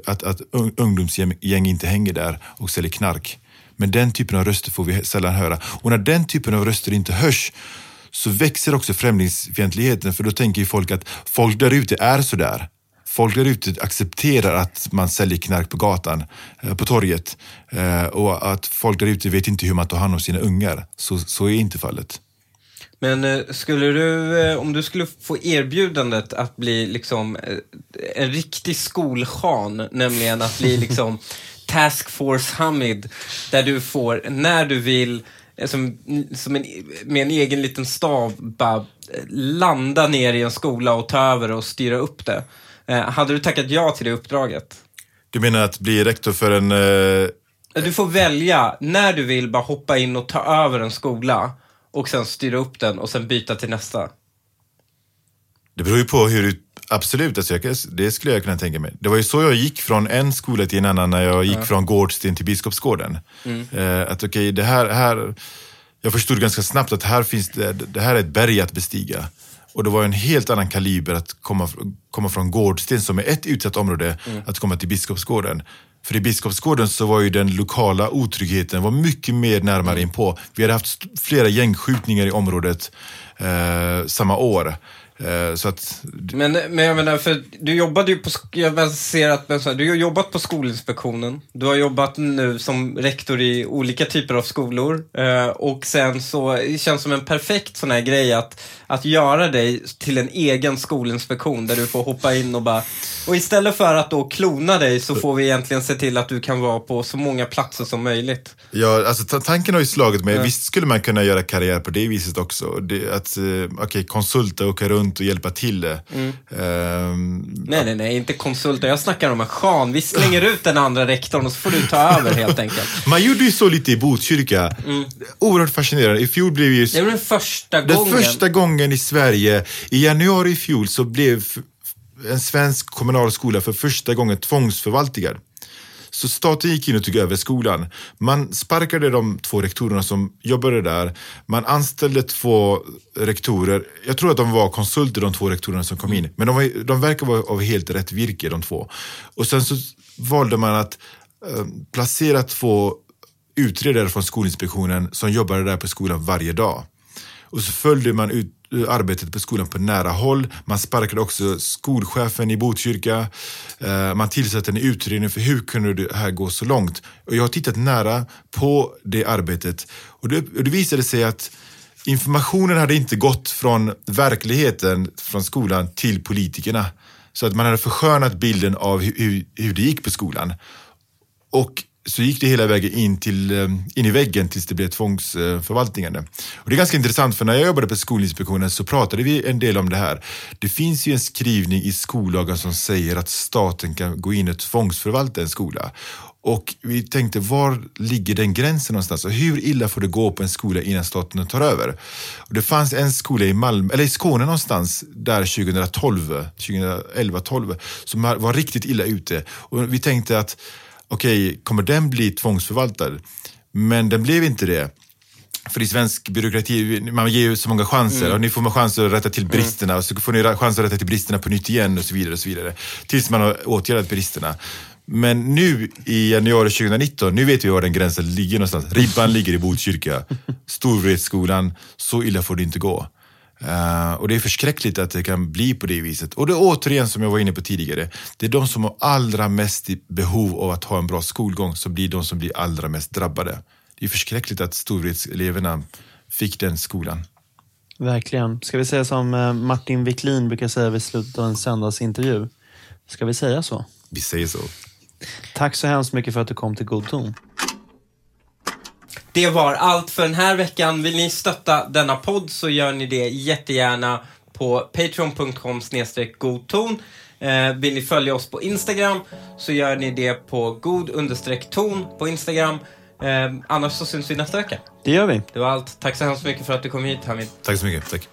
att, att ungdomsgäng inte hänger där och säljer knark. Men den typen av röster får vi sällan höra. Och när den typen av röster inte hörs så växer också främlingsfientligheten för då tänker ju folk att folk där ute är sådär. Folk där ute accepterar att man säljer knark på gatan, eh, på torget eh, och att folk där ute vet inte hur man tar hand om sina ungar. Så, så är inte fallet. Men eh, skulle du, om du skulle få erbjudandet att bli liksom en riktig skolchan, nämligen att bli liksom Task Force Hamid, där du får, när du vill, eh, som, som en, med en egen liten stav, bara eh, landa ner i en skola och ta över och styra upp det. Eh, hade du tackat ja till det uppdraget? Du menar att bli rektor för en... Eh... Du får välja, när du vill, bara hoppa in och ta över en skola och sen styra upp den och sen byta till nästa. Det beror ju på hur du Absolut, alltså jag, det skulle jag kunna tänka mig. Det var ju så jag gick från en skola till en annan när jag gick ja. från Gårdsten till Biskopsgården. Mm. Eh, att okej, okay, det här, här, jag förstod ganska snabbt att här finns det, det här är ett berg att bestiga. Och det var en helt annan kaliber att komma, komma från Gårdsten som är ett utsatt område, mm. att komma till Biskopsgården. För i Biskopsgården så var ju den lokala otryggheten var mycket mer närmare mm. inpå. Vi hade haft flera gängskjutningar i området eh, samma år. Eh, så att, men, men jag menar, för du jobbade ju på, jag ser att du har jobbat på Skolinspektionen. Du har jobbat nu som rektor i olika typer av skolor. Eh, och sen så, det känns som en perfekt sån här grej att, att göra dig till en egen skolinspektion där du får hoppa in och bara, och istället för att då klona dig så får vi egentligen se till att du kan vara på så många platser som möjligt. Ja, alltså tanken har ju slagit mig. Ja. Visst skulle man kunna göra karriär på det viset också. Det, att, eh, okej, okay, konsulta, åka runt runt och hjälpa till. Mm. Um, nej, nej, nej, inte konsulter. Jag snackar om en chan. Vi slänger ut den andra rektorn och så får du ta över helt enkelt. Man gjorde ju så lite i Botkyrka. Mm. Oerhört fascinerande. I fjol blev ju... Det var den första gången. Den första gången i Sverige. I januari i fjol så blev en svensk kommunal skola för första gången tvångsförvaltigad. Så staten gick in och tog över skolan. Man sparkade de två rektorerna som jobbade där. Man anställde två rektorer. Jag tror att de var konsulter, de två rektorerna som kom in. Men de, var, de verkar vara av helt rätt virke, de två. Och sen så valde man att eh, placera två utredare från Skolinspektionen som jobbade där på skolan varje dag. Och så följde man ut eh, arbetet på skolan på nära håll. Man sparkade också skolchefen i Botkyrka. Eh, man tillsatte en utredning för hur kunde det här gå så långt? Och jag har tittat nära på det arbetet och det, och det visade sig att informationen hade inte gått från verkligheten, från skolan, till politikerna. Så att man hade förskönat bilden av hur, hur det gick på skolan. Och så gick det hela vägen in, till, eh, in i väggen tills det blev tvångsförvaltningen. Och det är ganska intressant för när jag jobbade på Skolinspektionen så pratade vi en del om det här. Det finns ju en skrivning i skollagen som säger att staten kan gå in och tvångsförvalta en skola. Och vi tänkte, var ligger den gränsen någonstans? Och hur illa får det gå på en skola innan staten tar över? Och det fanns en skola i Malmö, eller i Skåne någonstans, där 2012, 2011-12, som var riktigt illa ute. Och vi tänkte att okej, okay, kommer den bli tvångsförvaltad? Men den blev inte det. För i svensk byråkrati, man ger ju så många chanser mm. och ni får chanser att rätta till bristerna mm. och så får ni chanser att rätta till bristerna på nytt igen och så vidare. och så vidare. Tills man har åtgärdat bristerna. Men nu i januari 2019, nu vet vi var den gränsen ligger någonstans. Ribban ligger i Botkyrka. Storvretskolan, så illa får det inte gå. Uh, och det är förskräckligt att det kan bli på det viset. Och det är återigen som jag var inne på tidigare. Det är de som har allra mest behov av att ha en bra skolgång som blir de som blir allra mest drabbade. Det är förskräckligt att storvretseleverna fick den skolan. Verkligen. Ska vi säga som eh, Martin Wiklin brukar säga vid slutet av en söndagsintervju? Ska vi säga så? Vi säger så. Tack så hemskt mycket för att du kom till God ton. Det var allt för den här veckan. Vill ni stötta denna podd så gör ni det jättegärna på patreon.com godton. Eh, vill ni följa oss på Instagram så gör ni det på god ton på Instagram. Eh, annars så syns vi nästa vecka. Det gör vi. Det var allt. Tack så hemskt mycket för att du kom hit Hamid. Tack så mycket. Tack.